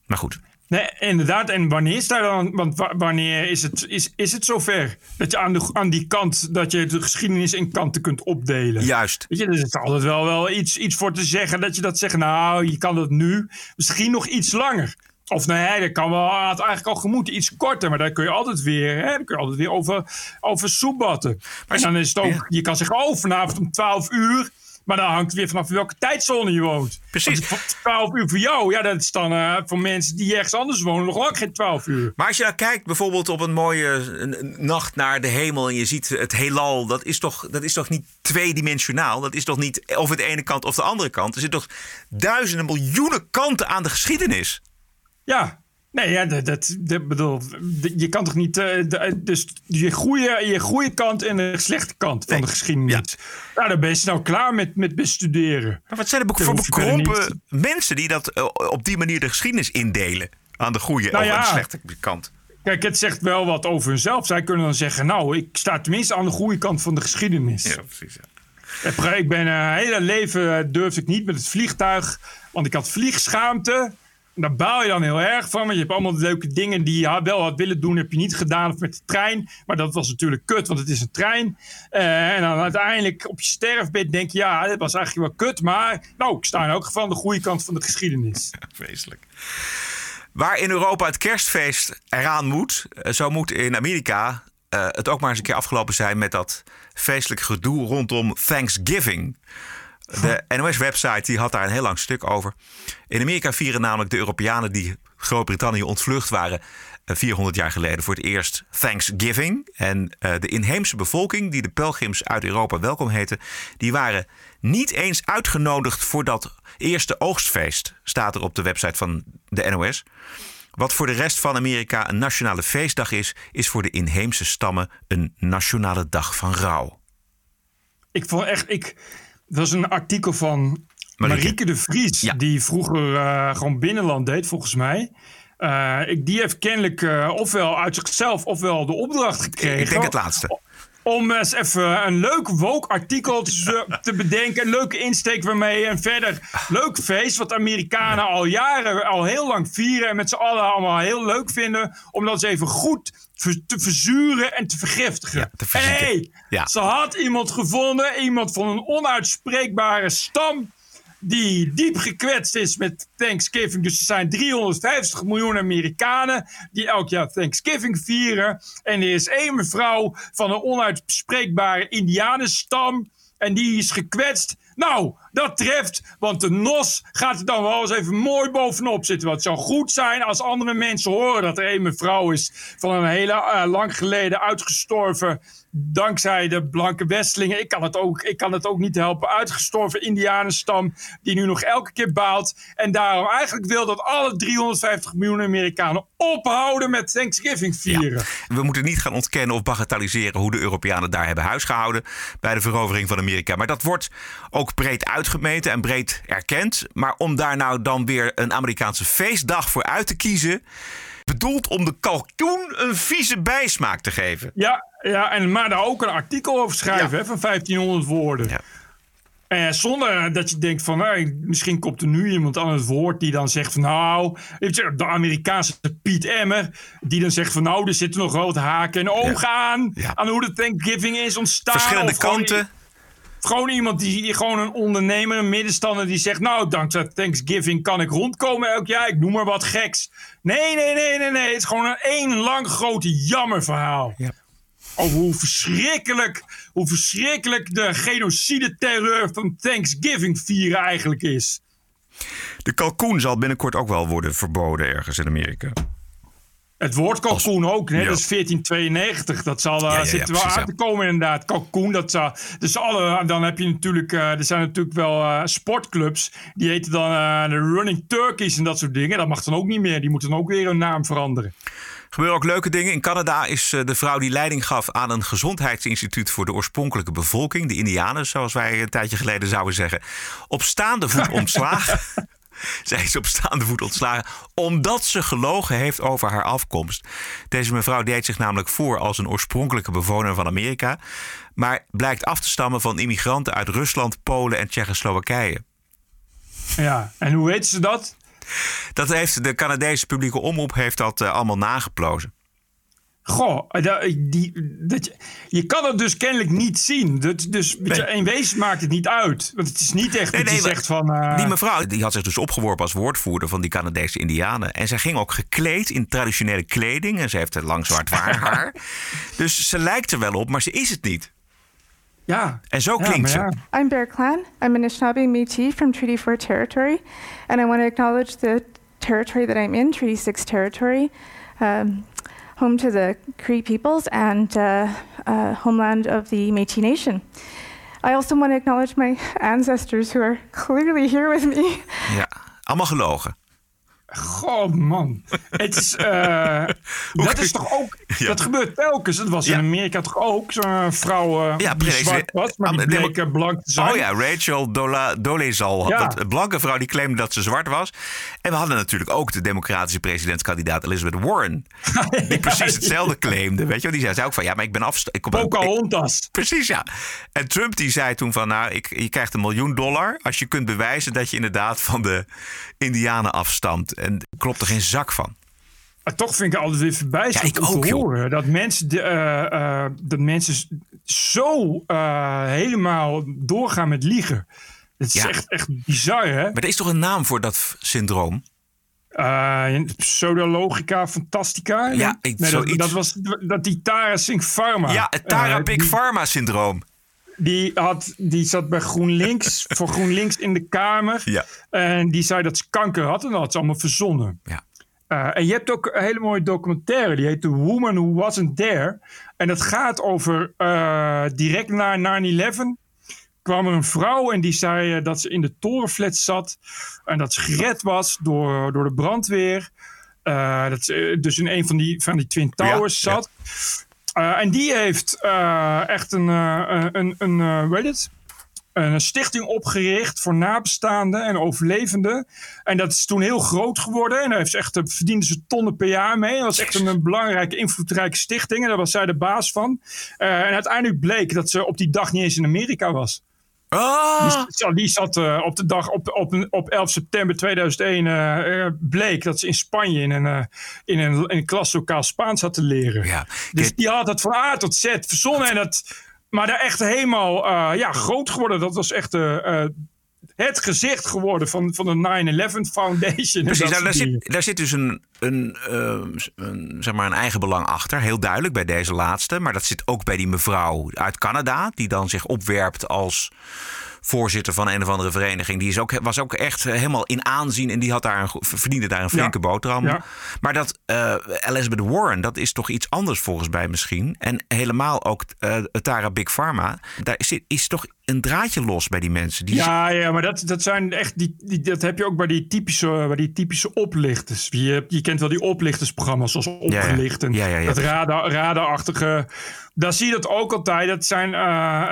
Maar goed. Nee, inderdaad. En wanneer is daar dan? Want wa- wanneer is het, is, is het zover dat je aan, de, aan die kant dat je de geschiedenis in kanten kunt opdelen? Juist. Weet je, er is altijd wel, wel iets, iets voor te zeggen dat je dat zegt. Nou, je kan dat nu misschien nog iets langer. Of nee, dat kan wel, had eigenlijk al gemoeten, iets korter. Maar daar kun je altijd weer, hè, daar kun je altijd weer over, over soebatten. Maar dan is het ook, je kan zeggen, oh, vanavond om 12 uur Maar dan hangt het weer vanaf welke tijdzone je woont. Precies. Want 12 uur voor jou, ja, dat is dan uh, voor mensen die ergens anders wonen nog lang geen 12 uur. Maar als je nou kijkt bijvoorbeeld op een mooie een nacht naar de hemel en je ziet het heelal, dat is toch, dat is toch niet tweedimensionaal? Dat is toch niet of het ene kant of de andere kant? Er zitten toch duizenden, miljoenen kanten aan de geschiedenis? Ja, Nee, ja, dat, dat, dat bedoel, je kan toch niet. Uh, dus je goede, je goede kant en de slechte kant van nee. de geschiedenis. Ja. Nou, dan ben je nou klaar met, met bestuderen. Maar wat zijn er voor bekrompen mensen die dat uh, op die manier de geschiedenis indelen? Aan de goede nou, of ja. aan de slechte kant? Kijk, het zegt wel wat over hunzelf. Zij kunnen dan zeggen: Nou, ik sta tenminste aan de goede kant van de geschiedenis. Ja, precies. Ja. Ik ben een hele leven durfde ik niet met het vliegtuig, want ik had vliegschaamte. Daar baal je dan heel erg van. Want je hebt allemaal leuke dingen die je wel had willen doen. Heb je niet gedaan of met de trein. Maar dat was natuurlijk kut, want het is een trein. Uh, en dan uiteindelijk op je sterfbed denk je... Ja, dat was eigenlijk wel kut. Maar nou, ik sta in elk geval aan de goede kant van de geschiedenis. *laughs* Vreselijk. Waar in Europa het kerstfeest eraan moet... zo moet in Amerika uh, het ook maar eens een keer afgelopen zijn... met dat feestelijk gedoe rondom Thanksgiving... De NOS-website die had daar een heel lang stuk over. In Amerika vieren namelijk de Europeanen die Groot-Brittannië ontvlucht waren 400 jaar geleden voor het eerst Thanksgiving. En uh, de inheemse bevolking, die de pelgrims uit Europa welkom heten, die waren niet eens uitgenodigd voor dat eerste oogstfeest, staat er op de website van de NOS. Wat voor de rest van Amerika een nationale feestdag is, is voor de inheemse stammen een nationale dag van rouw. Ik vond echt, ik, dat was een artikel van Marieke, Marieke de Vries, ja. die vroeger uh, gewoon binnenland deed, volgens mij. Uh, ik, die heeft kennelijk uh, ofwel uit zichzelf ofwel de opdracht gekregen. Ik denk het laatste. Om eens even een leuk woke artikel te, te bedenken. Een leuke insteek waarmee een verder leuk feest. Wat Amerikanen al jaren, al heel lang vieren. En met z'n allen allemaal heel leuk vinden. Om dat eens even goed te verzuren en te vergiftigen. Ja, te hey, ja. ze had iemand gevonden. Iemand van een onuitspreekbare stam die diep gekwetst is met Thanksgiving. Dus er zijn 350 miljoen Amerikanen die elk jaar Thanksgiving vieren. En er is één mevrouw van een onuitspreekbare Indianenstam. En die is gekwetst. Nou, dat treft, want de NOS gaat er dan wel eens even mooi bovenop zitten. Wat zou goed zijn als andere mensen horen dat er een mevrouw is van een hele uh, lang geleden uitgestorven dankzij de blanke westelingen, ik kan het ook, ik kan het ook niet helpen, uitgestorven indianenstam die nu nog elke keer baalt. En daarom eigenlijk wil dat alle 350 miljoen Amerikanen ophouden met Thanksgiving vieren. Ja. We moeten niet gaan ontkennen of bagatelliseren hoe de Europeanen daar hebben huisgehouden bij de verovering van Amerika. Maar dat wordt ook breed uitgemeten en breed erkend. Maar om daar nou dan weer een Amerikaanse feestdag voor uit te kiezen bedoeld om de kalkoen een vieze bijsmaak te geven. Ja, ja en maar daar ook een artikel over schrijven hè, van 1500 woorden. Ja. Zonder dat je denkt van, misschien komt er nu iemand aan het woord die dan zegt van, nou, de Amerikaanse Piet Emmer, die dan zegt van, nou, er zitten nog wat haken en ogen ja. aan, ja. aan hoe de Thanksgiving is ontstaan. Verschillende kanten. Gewoon iemand die, gewoon een ondernemer, een middenstander die zegt, nou, dankzij Thanksgiving kan ik rondkomen elk jaar, ik noem maar wat geks. Nee, nee, nee, nee, nee, het is gewoon een één lang grote jammerverhaal. Ja over hoe verschrikkelijk, hoe verschrikkelijk de genocide-terreur van Thanksgiving vieren eigenlijk is. De kalkoen zal binnenkort ook wel worden verboden ergens in Amerika. Het woord kalkoen ook, hè? Ja. dat is 1492. Dat zal, uh, ja, ja, zit wel aan te komen inderdaad. Kalkoen, dat zal, dus alle, dan heb je natuurlijk, uh, er zijn natuurlijk wel uh, sportclubs. Die heten dan de Running Turkeys en dat soort dingen. Dat mag dan ook niet meer. Die moeten dan ook weer hun naam veranderen. Gebeuren ook leuke dingen. In Canada is de vrouw die leiding gaf aan een gezondheidsinstituut voor de oorspronkelijke bevolking, de Indianen, zoals wij een tijdje geleden zouden zeggen, op staande voet *laughs* ontslagen. *laughs* Zij is op staande voet ontslagen omdat ze gelogen heeft over haar afkomst. Deze mevrouw deed zich namelijk voor als een oorspronkelijke bewoner van Amerika, maar blijkt af te stammen van immigranten uit Rusland, Polen en Tsjechoslowakije. Ja, en hoe weten ze dat? Dat heeft de Canadese publieke omroep heeft dat uh, allemaal nageplozen. Goh, die, dat, je, je kan het dus kennelijk niet zien. Dat, dus nee. in wezen maakt het niet uit. Want het is niet echt nee, dat nee, je zegt van... Uh... Die mevrouw die had zich dus opgeworpen als woordvoerder van die Canadese indianen. En zij ging ook gekleed in traditionele kleding. En ze heeft lang zwart *laughs* haar. dus ze lijkt er wel op, maar ze is het niet. Ja. En zo klinkt ze. I'm Bear Clan. I'm an Anishinaabe Métis from Treaty 4 territory, and I want to acknowledge the territory that I'm in, Treaty 6 territory, um, home to the Cree peoples and uh, uh, homeland of the Métis Nation. I also want to acknowledge my *laughs* ancestors who are clearly here with me. Ja, allemaal gelogen. Goh, man. Het is, eh, *laughs* dat is toch ook... Ja. Dat gebeurt telkens. Dat was in Amerika toch ook. Zo'n vrouw eh, Ja, die zwart was, maar die bleek eh, blank te zijn. Oh ja, Rachel Dola, Dolezal. Ja. Dat, een blanke vrouw die claimde dat ze zwart was. En we hadden natuurlijk ook de democratische presidentskandidaat Elizabeth Warren. *laughs* Die precies hetzelfde claimde. Weet je wel? Die zei, zei ook van, ja, maar ik ben af... Ik kom Pocahontas. Precies, ja. En Trump die zei toen van, nou, ik, je krijgt een miljoen dollar... als je kunt bewijzen dat je inderdaad van de Indianen afstamt. En klopt er geen zak van. Maar toch vind ik altijd weer verbijsterend Ja, om te joh. horen dat mensen, de, eh, eh, dat mensen zo eh, helemaal doorgaan met liegen. Het is Ja. echt, echt bizar, hè? Maar er is toch een naam voor dat syndroom? Pseudologica fantastica. Ja, ik- nee, dat, dat was dat die Tara Singh Pharma. Ja, het Tara Big Pharma syndroom. Die, had, die zat bij GroenLinks, *laughs* voor GroenLinks in de Kamer. Ja. En die zei dat ze kanker had. En dat had ze allemaal verzonnen. Ja. Eh, en je hebt ook een hele mooie documentaire. Die heet The Woman Who Wasn't There. En dat gaat over eh, direct na 9-11 kwam er een vrouw en die zei eh, dat ze in de torenflat zat. En dat ze gered was door, door de brandweer. Dat ze dus in een van die, van die Twin Towers Ja, zat. En die heeft eh, echt een, eh, een, een, eh, heet het? een stichting opgericht voor nabestaanden en overlevenden. En dat is toen heel groot geworden. En daar heeft ze echt, eh, verdiende ze tonnen per jaar mee. Dat was echt een, een belangrijke, invloedrijke stichting. En daar was zij de baas van. Eh, en uiteindelijk bleek dat ze op die dag niet eens in Amerika was. Ah. Die, zat- die zat eh, op de dag, op, op, op 11 september 2001, eh, bleek dat ze in Spanje in een, eh, in een, in een klaslokaal Spaans had te leren. Ja. Dus die had het van A tot Z verzonnen. En dat, maar daar echt helemaal ja, groot geworden. Dat was echt het gezicht geworden van, van de 9-11 Foundation. Precies, nou, daar, dingen. zit, daar zit dus een, een, eh, een, zeg maar een eigen belang achter. Heel duidelijk bij deze laatste. Maar dat zit ook bij die mevrouw uit Canada. Die dan zich opwerpt als voorzitter van een of andere vereniging. Die is ook, was ook echt helemaal in aanzien. En die had daar een, verdiende daar een flinke boterham. Ja. Maar dat eh, Elizabeth Warren, dat is toch iets anders volgens mij misschien. En helemaal ook eh Tara Big Pharma. Daar is, is toch een draadje los bij die mensen. Die Ja, ja, maar dat, dat zijn echt die, die, dat heb je ook bij die typische, bij die typische oplichters. Je, je kent wel die oplichtersprogramma's zoals opgelicht en Ja, ja, ja. dat radar, radarachtige. Daar zie je dat ook altijd. Dat zijn,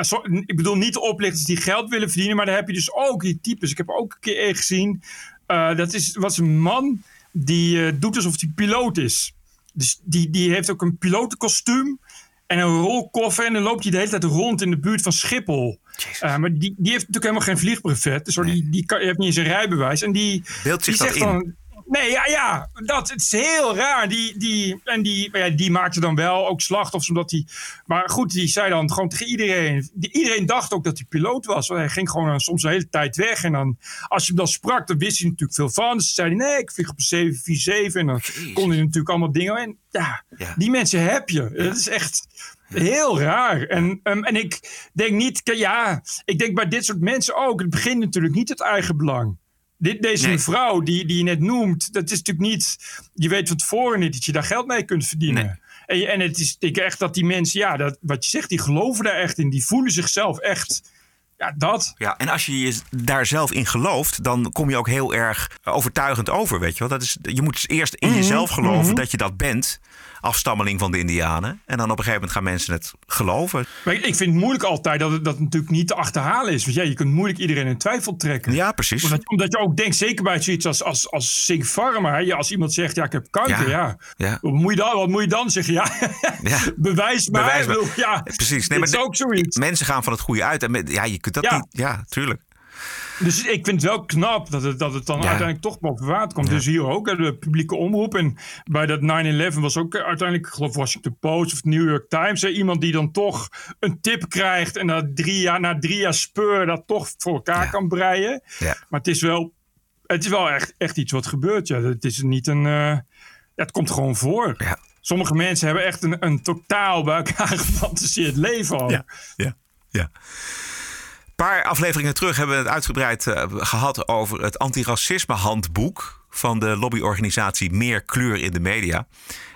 zo- ik bedoel niet de oplichters die geld willen verdienen, maar daar heb je dus ook die types. Ik heb ook een keer gezien. eh, dat is, was een man die eh, doet alsof hij piloot is. Dus die, die heeft ook een pilotenkostuum en een rolkoffer. En dan loopt hij de hele tijd rond in de buurt van Schiphol. Eh, maar die, die heeft natuurlijk helemaal geen vliegbrevet. Dus die, die kan, heeft niet eens een rijbewijs. En die, Beeldt zich die zegt in? dan... Nee, ja, ja, dat het is heel raar. Die, die, en die, ja, die maakte dan wel ook slachtoffers. Omdat die, maar goed, die zei dan gewoon tegen iedereen. Die, iedereen dacht ook dat hij piloot was. Want hij ging gewoon eh, soms de hele tijd weg. En dan, als je hem dan sprak, dan wist hij natuurlijk veel van. Dus zei hij, nee, ik vlieg op een 747. En dan kon hij natuurlijk allemaal dingen. En ja, Ja. die mensen heb je. Dat is echt heel raar. En, ehm, en ik denk niet, ja, ik denk bij dit soort mensen ook. Het begint natuurlijk niet het eigen belang. Dit, deze Nee. mevrouw die, die je net noemt, dat is natuurlijk niet. Je weet van tevoren niet dat je daar geld mee kunt verdienen. En, en het is ik echt dat die mensen, ja, dat, wat je zegt, die geloven daar echt in. Die voelen zichzelf echt. Ja, dat. Ja, en als je je daar zelf in gelooft, dan kom je ook heel erg overtuigend over, weet je wel. Dat is, je moet dus eerst in Mhm, jezelf geloven mhm. dat je dat bent, afstammeling van de Indianen. En dan op een gegeven moment gaan mensen het geloven. Maar ik vind het moeilijk altijd dat het dat natuurlijk niet te achterhalen is. Want ja, je kunt moeilijk iedereen in twijfel trekken. Ja, precies. Omdat, omdat je ook denkt, zeker bij zoiets als, als, als Sig Pharma. Ja, als iemand zegt, ja, ik heb kanker. Ja. Ja. Ja. Wat, moet je dan, wat moet je dan zeggen? Ja, Ja. *laughs* bewijs maar. Bewijs maar. Ja, Precies. is ook zoiets. Mensen gaan van het goede uit. En ja, je kunt dat niet. Ja, tuurlijk. Dus ik vind het wel knap dat het, dat het dan Ja. uiteindelijk toch boven water komt. Ja. Dus hier ook, de publieke omroep. En bij dat 9-11 was ook uiteindelijk, ik geloof Washington Post of New York Times. Iemand die dan toch een tip krijgt. En na drie jaar, na drie jaar speur dat toch voor elkaar kan breien. Ja. Maar het is wel, het is wel echt, echt iets wat gebeurt. Ja. Het is niet een... eh, het komt gewoon voor. Ja. Sommige mensen hebben echt een, een totaal bij elkaar *laughs* gefantaseerd leven al. Ja. ja. Paar afleveringen terug hebben we het uitgebreid uh, gehad over het antiracisme handboek van de lobbyorganisatie Meer Kleur in de Media.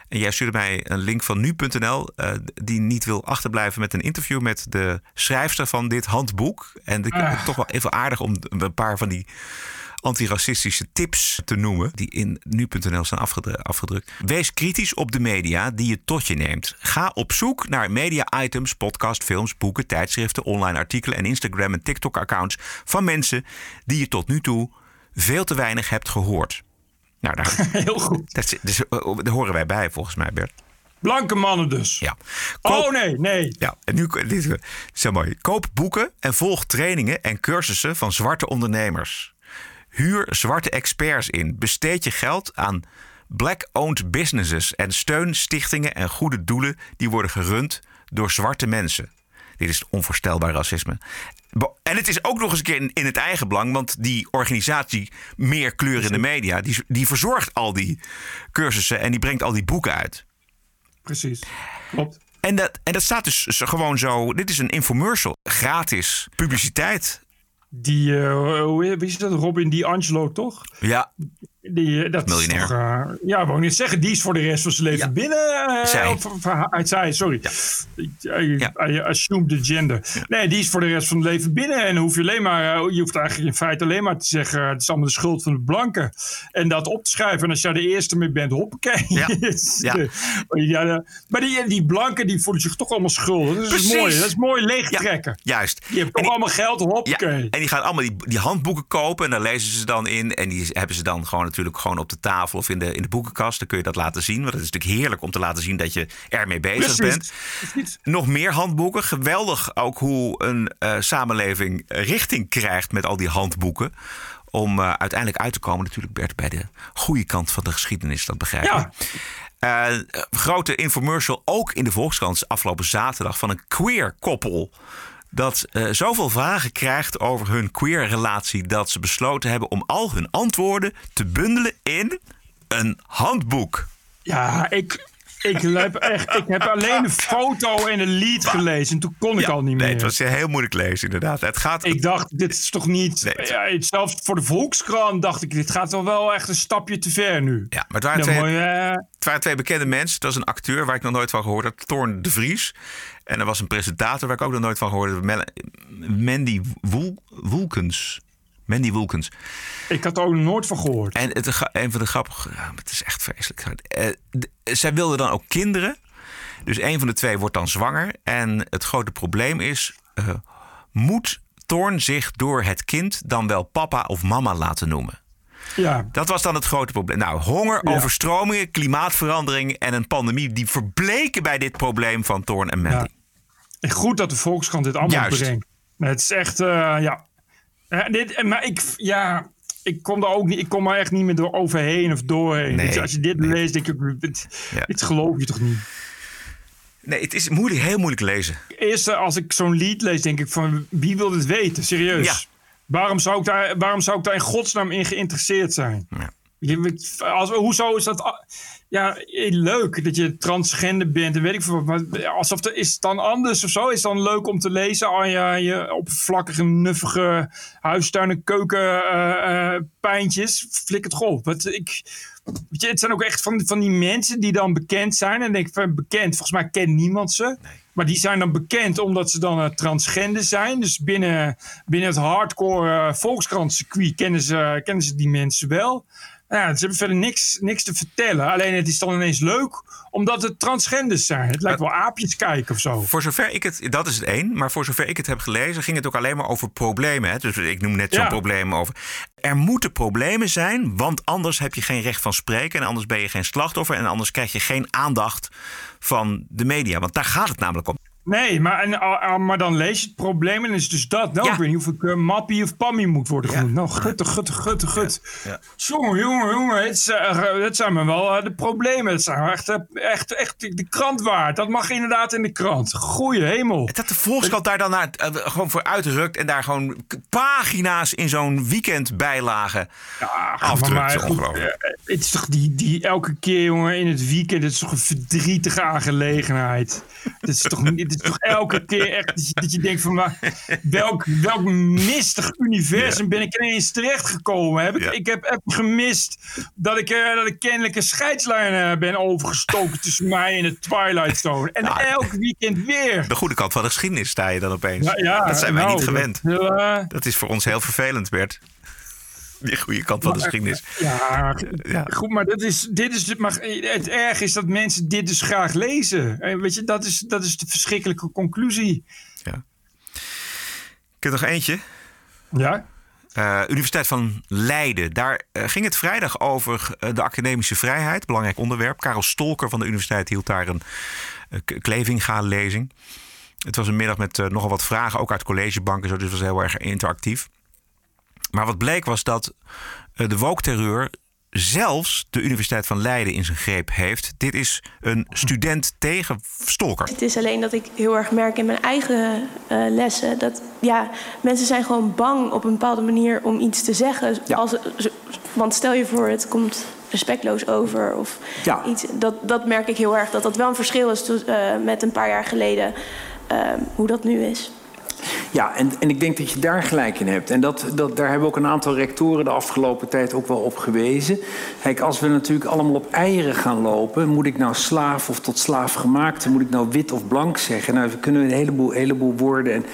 En jij stuurde mij een link van nu.nl uh, die niet wil achterblijven met een interview met de schrijfster van dit handboek. En ik vind het toch wel even aardig om een paar van die antiracistische tips te noemen, die in nu.nl zijn afgedrukt. Wees kritisch op de media die je tot je neemt. Ga op zoek naar media-items, podcast, films, boeken, tijdschriften, online artikelen en Instagram en TikTok-accounts van mensen die je tot nu toe veel te weinig hebt gehoord. Nou, daar, *laughs* Heel goed. Dat, dus, daar horen wij bij, volgens mij, Bert. Blanke mannen dus. Ja. oh nee, nee. Ja, en nu dit is zo mooi. Koop boeken en volg trainingen en cursussen van zwarte ondernemers. Huur zwarte experts in. Besteed je geld aan black-owned businesses en steun stichtingen en goede doelen die worden gerund door zwarte mensen. Dit is onvoorstelbaar racisme. En het is ook nog eens een keer in, het eigen belang, want die organisatie Meer Kleur in de Media, die, die verzorgt al die cursussen en die brengt al die boeken uit. Precies, klopt. En dat, en dat staat dus gewoon zo. Dit is een infomercial. Gratis publiciteit. Die, uh, wie is dat? Robin D'Angelo, toch? Ja. Die, dat Miljonair. Toch, uh, ja, wou niet zeggen, die is voor de rest van zijn leven ja. binnen. Uh, zij. Of, of, uit zij, sorry. Ja. I, ja. I assume the gender. Ja. Nee, die is voor de rest van het leven binnen. En dan hoef je alleen maar, je hoeft eigenlijk in feite alleen maar te zeggen, het is allemaal de schuld van de blanken. En dat op te schrijven. En als jij de eerste mee bent, hoppakee. Ja. *laughs* ja. ja maar die, die blanken, die voelen zich toch allemaal schuldig. Dat is Precies. mooi. Dat is mooi leegtrekken. Juist. Die hebben toch allemaal geld, hoppakee. En die gaan allemaal die, die handboeken kopen en daar lezen ze dan in. En die hebben ze dan gewoon natuurlijk gewoon op de tafel of in de, in de boekenkast. Dan kun je dat laten zien. Want het is natuurlijk heerlijk om te laten zien dat je ermee bezig Precies. bent. Nog meer handboeken. Geweldig ook hoe een uh, samenleving richting krijgt met al die handboeken. Om uh, uiteindelijk uit te komen natuurlijk Bert bij de goede kant van de geschiedenis. Dat begrijp ja. Uh, grote infomercial ook in de Volkskrant afgelopen zaterdag van een queer koppel dat uh, zoveel vragen krijgt over hun queer relatie dat ze besloten hebben om al hun antwoorden te bundelen in een handboek. Ja, ik, ik, heb, echt, ik heb alleen de foto en de lied gelezen. En toen kon ik ja, al niet nee, meer. Het was heel moeilijk lezen, inderdaad. Het gaat... Ik dacht, dit is toch niet... Nee, ja, zelfs voor de Volkskrant dacht ik, dit gaat wel wel echt een stapje te ver nu. Ja, maar het waren, twee, mooi, het waren twee bekende mensen. Het was een acteur waar ik nog nooit van gehoord had. Thorn de Vries. En er was een presentator waar ik ook nog nooit van gehoord had. Mandy Woel, Woelkens. Mandy Woelkens. Ik had er ook nooit van gehoord. En het, een van de grappige... Het is echt vreselijk. De, zij wilden dan ook kinderen. Dus een van de twee wordt dan zwanger. En het grote probleem is... Uh, moet Thorn zich door het kind dan wel papa of mama laten noemen? Ja. Dat was dan het grote probleem. Nou, honger, Ja. overstromingen, klimaatverandering en een pandemie... die verbleken bij dit probleem van Thorn en Mandy. En goed dat de Volkskrant dit allemaal Juist. brengt. Het is echt, eh, ja. Eh, dit, maar ik, ja, ik kom er ook niet, ik kom er echt niet meer door overheen of doorheen. Nee, Dus als je dit nee. leest, denk ik, dit, Ja. dit geloof je toch niet? Nee, het is moeilijk, heel moeilijk lezen. Eerst eh, als ik zo'n lied lees, denk ik van, wie wil dit weten? Serieus. Waarom, zou ik daar, waarom zou ik daar in godsnaam in geïnteresseerd zijn? Ja. Je, als, hoezo is dat... Ja, eh, leuk dat je transgender bent en weet ik veel. Maar alsof er, is het dan anders of zo? Is het dan leuk om te lezen aan je, je oppervlakkige, nuffige huistuin- en keuken eh, eh, pijntjes? Flik het ik, weet je, het zijn ook echt van, van die mensen die dan bekend zijn. En ik van bekend, volgens mij kent niemand ze. Maar die zijn dan bekend omdat ze dan eh, transgender zijn. Dus binnen, binnen het hardcore uh, volkskrantcircuit kennen ze, kennen ze die mensen wel. Nou Ja, ze hebben verder niks, niks te vertellen. Alleen het is dan ineens leuk omdat het transgenders zijn. Het lijkt wel aapjes kijken of zo. Voor zover ik het, dat is het één, maar voor zover ik het heb gelezen, ging het ook alleen maar over problemen. Hè? Dus ik noem net zo'n Ja. probleem over. Er moeten problemen zijn, want anders heb je geen recht van spreken en anders ben je geen slachtoffer en anders krijg je geen aandacht van de media. Want daar gaat het namelijk om. Nee, maar, en, maar dan lees je het probleem en is dus dat. Nou, Ja. ik weet niet of ik eh, Mappie of Pammy moet worden Ja. genoemd. Nou, gutte, gutte, gutte, gut. Ja. Jongen, jongen, jongen. Het, eh, zijn maar wel eh, de problemen. Het zijn echt, echt, echt de krant waard. Dat mag inderdaad in de krant. Goeie hemel. Dat de Volkskrant daar dan naar, gewoon voor uitrukt en daar gewoon pagina's in zo'n weekendbijlage Ja, afdrukt. maar, goed, het is toch die, die elke keer, jongen, in het weekend. Het is toch een verdrietige aangelegenheid. Het is toch niet, is toch elke keer echt dat je, denkt van, maar welk, welk mistig universum ben ik ineens terechtgekomen? Heb ik, ik heb, gemist dat ik, uh, dat ik kennelijk een scheidslijn uh, ben overgestoken tussen mij en de Twilight Zone. En nou, elk weekend weer. De goede kant van de geschiedenis sta je dan opeens. Ja, dat zijn wij nou, niet gewend. Dat, uh, dat is voor ons heel vervelend, Bert. *laughs* Die goede kant van de geschiedenis. Ja, ja, goed, maar, dat is, dit is, maar het erg is dat mensen dit dus graag lezen. Weet je, dat is, dat is de verschrikkelijke conclusie. Ja. Ik heb nog eentje. Ja? Uh, Universiteit van Leiden. Daar uh, ging het vrijdag over uh, de academische vrijheid. Belangrijk onderwerp. Karel Stolker van de universiteit hield daar een Klevinga-lezing. Het was een middag met nogal wat vragen, ook uit collegebanken. Zo, dus het was heel erg interactief. Maar wat bleek was dat de woke-terreur zelfs de Universiteit van Leiden in zijn greep heeft. Dit is een student tegen stalker. Het is alleen dat ik heel erg merk in mijn eigen uh, lessen dat ja, mensen zijn gewoon bang op een bepaalde manier om iets te zeggen. Ja. Als, want stel je voor, het komt respectloos over of ja. iets. Dat, dat merk ik heel erg dat dat wel een verschil is to, uh, met een paar jaar geleden uh, hoe dat nu is. Ja, en, en ik denk dat je daar gelijk in hebt. En dat, dat, daar hebben ook een aantal rectoren de afgelopen tijd ook wel op gewezen. Kijk, als we natuurlijk allemaal op eieren gaan lopen... moet ik nou slaaf of tot slaaf gemaakt... moet ik nou wit of blank zeggen? Nou, we kunnen een heleboel, heleboel woorden... En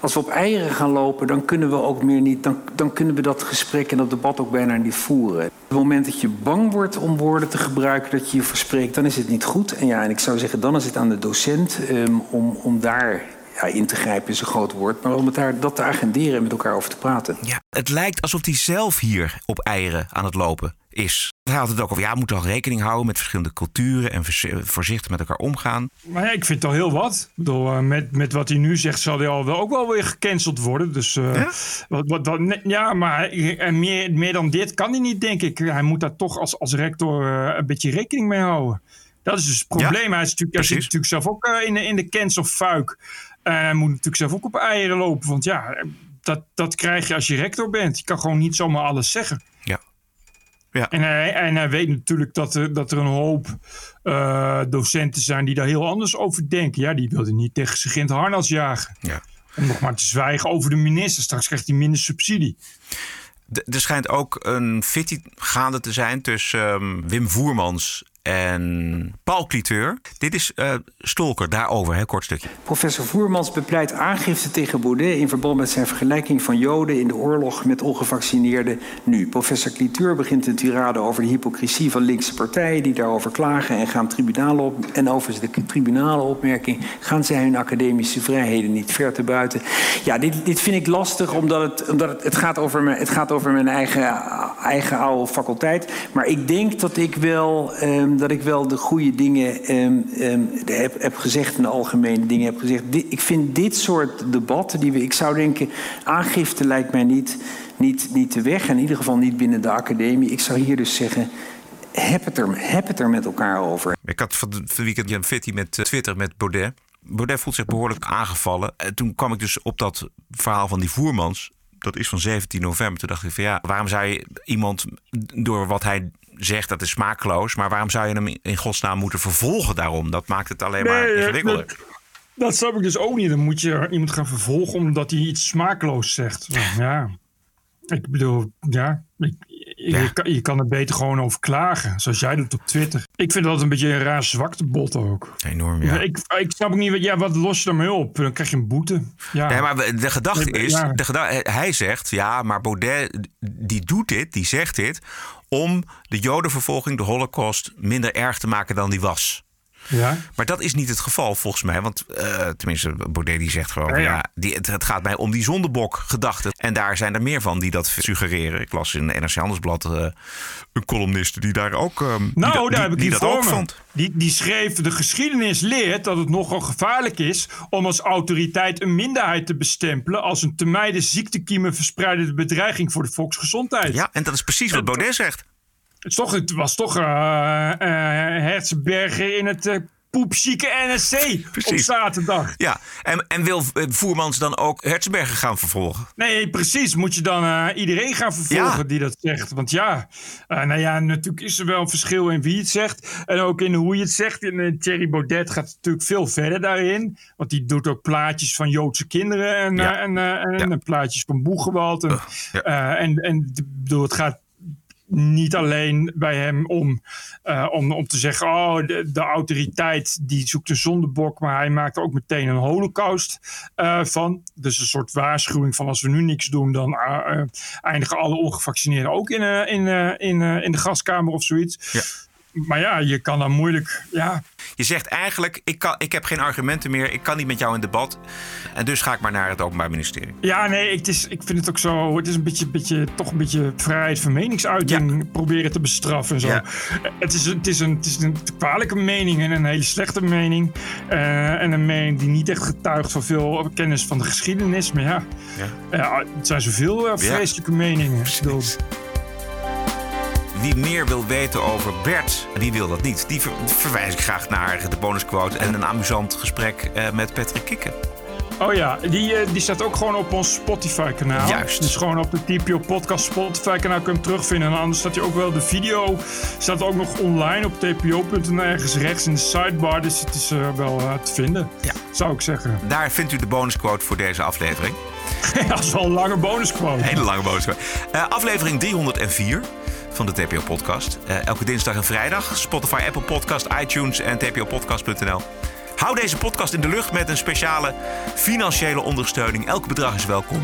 als we op eieren gaan lopen, dan kunnen we ook meer niet... Dan, dan kunnen we dat gesprek en dat debat ook bijna niet voeren. Op het moment dat je bang wordt om woorden te gebruiken... dat je je verspreekt, dan is het niet goed. En ja, en ik zou zeggen, dan is het aan de docent... Um, om, om daar ja, in te grijpen is een groot woord, maar om het daar, dat te agenderen en met elkaar over te praten. Ja, het lijkt alsof hij zelf hier op eieren aan het lopen is. Hij had het ook over, ja, we moeten al rekening houden met verschillende culturen en voorzichtig met elkaar omgaan. Maar ja, ik vind het al heel wat. Ik bedoel, met, met wat hij nu zegt, zal hij al wel, ook wel weer gecanceld worden. Dus uh, ja? Wat, wat, wat, ja, maar meer, meer dan dit kan hij niet, denk ik. Hij moet daar toch als, als rector uh, een beetje rekening mee houden. Dat is dus het probleem. Ja, hij, is natuurlijk, hij zit natuurlijk zelf ook uh, in, de, in de cancel fuik. En hij moet natuurlijk zelf ook op eieren lopen. Want ja, dat, dat krijg je als je rector bent. Je kan gewoon niet zomaar alles zeggen. Ja. ja. En, hij, en hij weet natuurlijk dat er, dat er een hoop uh, docenten zijn die daar heel anders over denken. Ja, die wilden niet tegen in het harnas jagen. Ja. Om nog maar te zwijgen over de minister. Straks krijgt hij minder subsidie. er schijnt ook een fitty gaande te zijn tussen um, Wim Voermans en Paul Cliteur. Dit is uh, Stolker, daarover, een kort stukje. Professor Voermans bepleit aangifte tegen Baudet... in verband met zijn vergelijking van Joden in de oorlog met ongevaccineerden nu. Professor Cliteur begint een tirade over de hypocrisie van linkse partijen... die daarover klagen en gaan tribunalen op. En over de tribunale opmerking... gaan zij hun academische vrijheden niet ver te buiten. Ja, dit, dit vind ik lastig, omdat het, omdat het, het, gaat, over mijn, het gaat over mijn eigen, eigen oude faculteit. Maar ik denk dat ik wel... Um, dat ik wel de goede dingen um, um, heb, heb, gezegd en de algemene dingen heb gezegd. Ik vind dit soort debatten, die we, ik zou denken, aangifte lijkt mij niet, niet, niet de weg. In ieder geval niet binnen de academie. Ik zou hier dus zeggen, heb het er, heb het er met elkaar over. Ik had van het weekend een fitty met uh, Twitter met Baudet. Baudet voelt zich behoorlijk aangevallen. En toen kwam ik dus op dat verhaal van die voermans dat is van 17 november. Toen dacht ik van ja, waarom zou je iemand door wat hij zegt dat is smaakloos, maar waarom zou je hem in godsnaam moeten vervolgen daarom? Dat maakt het alleen maar ingewikkelder. Dat, dat snap ik dus ook niet. Dan moet je iemand gaan vervolgen omdat hij iets smaakloos zegt. Ja, ik bedoel, ja, ik, ja. Je, kan, je, kan, er beter gewoon over klagen, zoals jij doet op Twitter. Ik vind dat een beetje een raar zwaktebot ook. Enorm, ja. Ik, ik snap ook niet, ja, wat los je daarmee op? Dan krijg je een boete. Ja. Nee, maar de gedachte is, de gedachte, hij zegt, ja, maar Baudet, die doet dit, die zegt dit, om de jodenvervolging, de holocaust, minder erg te maken dan die was. Ja. Maar dat is niet het geval volgens mij. Want uh, tenminste, Baudet die zegt gewoon... Ja, ja. die, het, het, gaat mij om die zondebok-gedachte. En daar zijn er meer van die dat suggereren. Ik las in NRC Handelsblad uh, een columnist die daar ook... Uh, nou, die, daar heb ik die dat ook vond. Die, die schreef... De geschiedenis leert dat het nogal gevaarlijk is... om als autoriteit een minderheid te bestempelen... als een te mijden ziektekiemen verspreidende bedreiging voor de volksgezondheid. Ja, en dat is precies wat Baudet zegt. Het, toch, het was toch uh, uh, Herzenberger in het uh, poepzieke NSC op zaterdag. Ja, en, en wil eh, Voermans dan ook Hertzberger gaan vervolgen? Nee, precies. Moet je dan eh, iedereen gaan vervolgen die dat zegt. Want ja, uh, nou ja, natuurlijk is er wel een verschil in wie het zegt. En ook in hoe je het zegt. En Thierry Baudet gaat natuurlijk veel verder daarin. Want die doet ook plaatjes van Joodse kinderen. En, en, en, en, plaatjes van Boegewald. En, en, en bedoel, het gaat niet alleen bij hem om, uh, om, om te zeggen: oh, de, de, autoriteit die zoekt een zondebok, maar hij maakt er ook meteen een holocaust uh, van. Dus een soort waarschuwing van: als we nu niks doen, dan uh, eindigen alle ongevaccineerden ook in, in, in, in de gaskamer of zoiets. Ja. Maar ja, je kan dan moeilijk. Ja, je zegt eigenlijk, ik, kan, ik heb geen argumenten meer, ik kan niet met jou in debat. En dus ga ik maar naar het Openbaar Ministerie. Ja, nee, het is, ik vind het ook zo. Het is een beetje, beetje toch een beetje vrijheid van meningsuiting proberen te bestraffen en zo. Het, is, het, is een, het is een kwalijke mening en een hele slechte mening. Uh, en een mening die niet echt getuigt van veel kennis van de geschiedenis. Maar ja, ja. Uh, het zijn zoveel uh, vreselijke meningen. Precies. Wie meer wil weten over Bert, die wil dat niet. Die verwijs ik graag naar de bonusquote en een amusant gesprek uh, met Patrick Kikken. Oh ja, die, uh, die staat ook gewoon op ons Spotify-kanaal. Juist. Dus gewoon op de TPO Podcast Spotify-kanaal kun je hem terugvinden. En anders staat hij ook wel de video. Staat ook nog online op tpo.nl ergens rechts in de sidebar. Dus het is uh, wel te vinden, ja. zou ik zeggen. Daar vindt u de bonusquote voor deze aflevering. *laughs* ja, dat is wel een lange bonusquote. Een hele lange bonusquote. aflevering 304 van de TPO-podcast. Uh, elke dinsdag en vrijdag. Spotify, Apple Podcast, iTunes en tpopodcast.nl. Hou deze podcast in de lucht met een speciale financiële ondersteuning. Elk bedrag is welkom.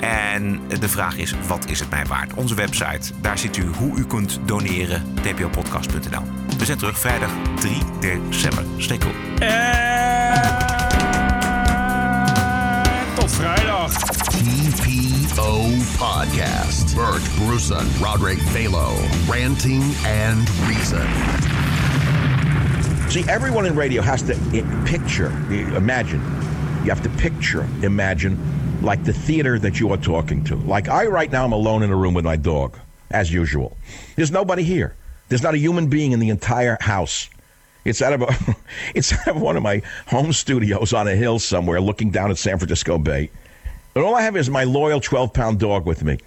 En de vraag is, wat is het mij waard? Onze website, daar ziet u hoe u kunt doneren. tpopodcast.nl. We zijn terug vrijdag 3 december. Stay tot vrijdag. TPO Podcast. Bert Bruson, Roderick Balo, ranting and reason. See, everyone in radio has to picture, imagine. You have to picture, imagine, like the theater that you are talking to. Like I, right now, I'm alone in a room with my dog, as usual. There's nobody here. There's not a human being in the entire house. It's out of a, *laughs* it's out of one of my home studios on a hill somewhere, looking down at San Francisco Bay. And all I have is my loyal 12 pound dog with me.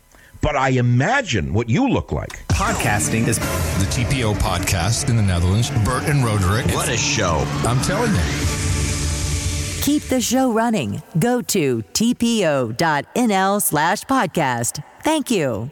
But I imagine what you look like. Podcasting is the TPO podcast in the Netherlands. Bert and Roderick. What a show. I'm telling you. Keep the show running. Go to tpo.nl slash podcast. Thank you.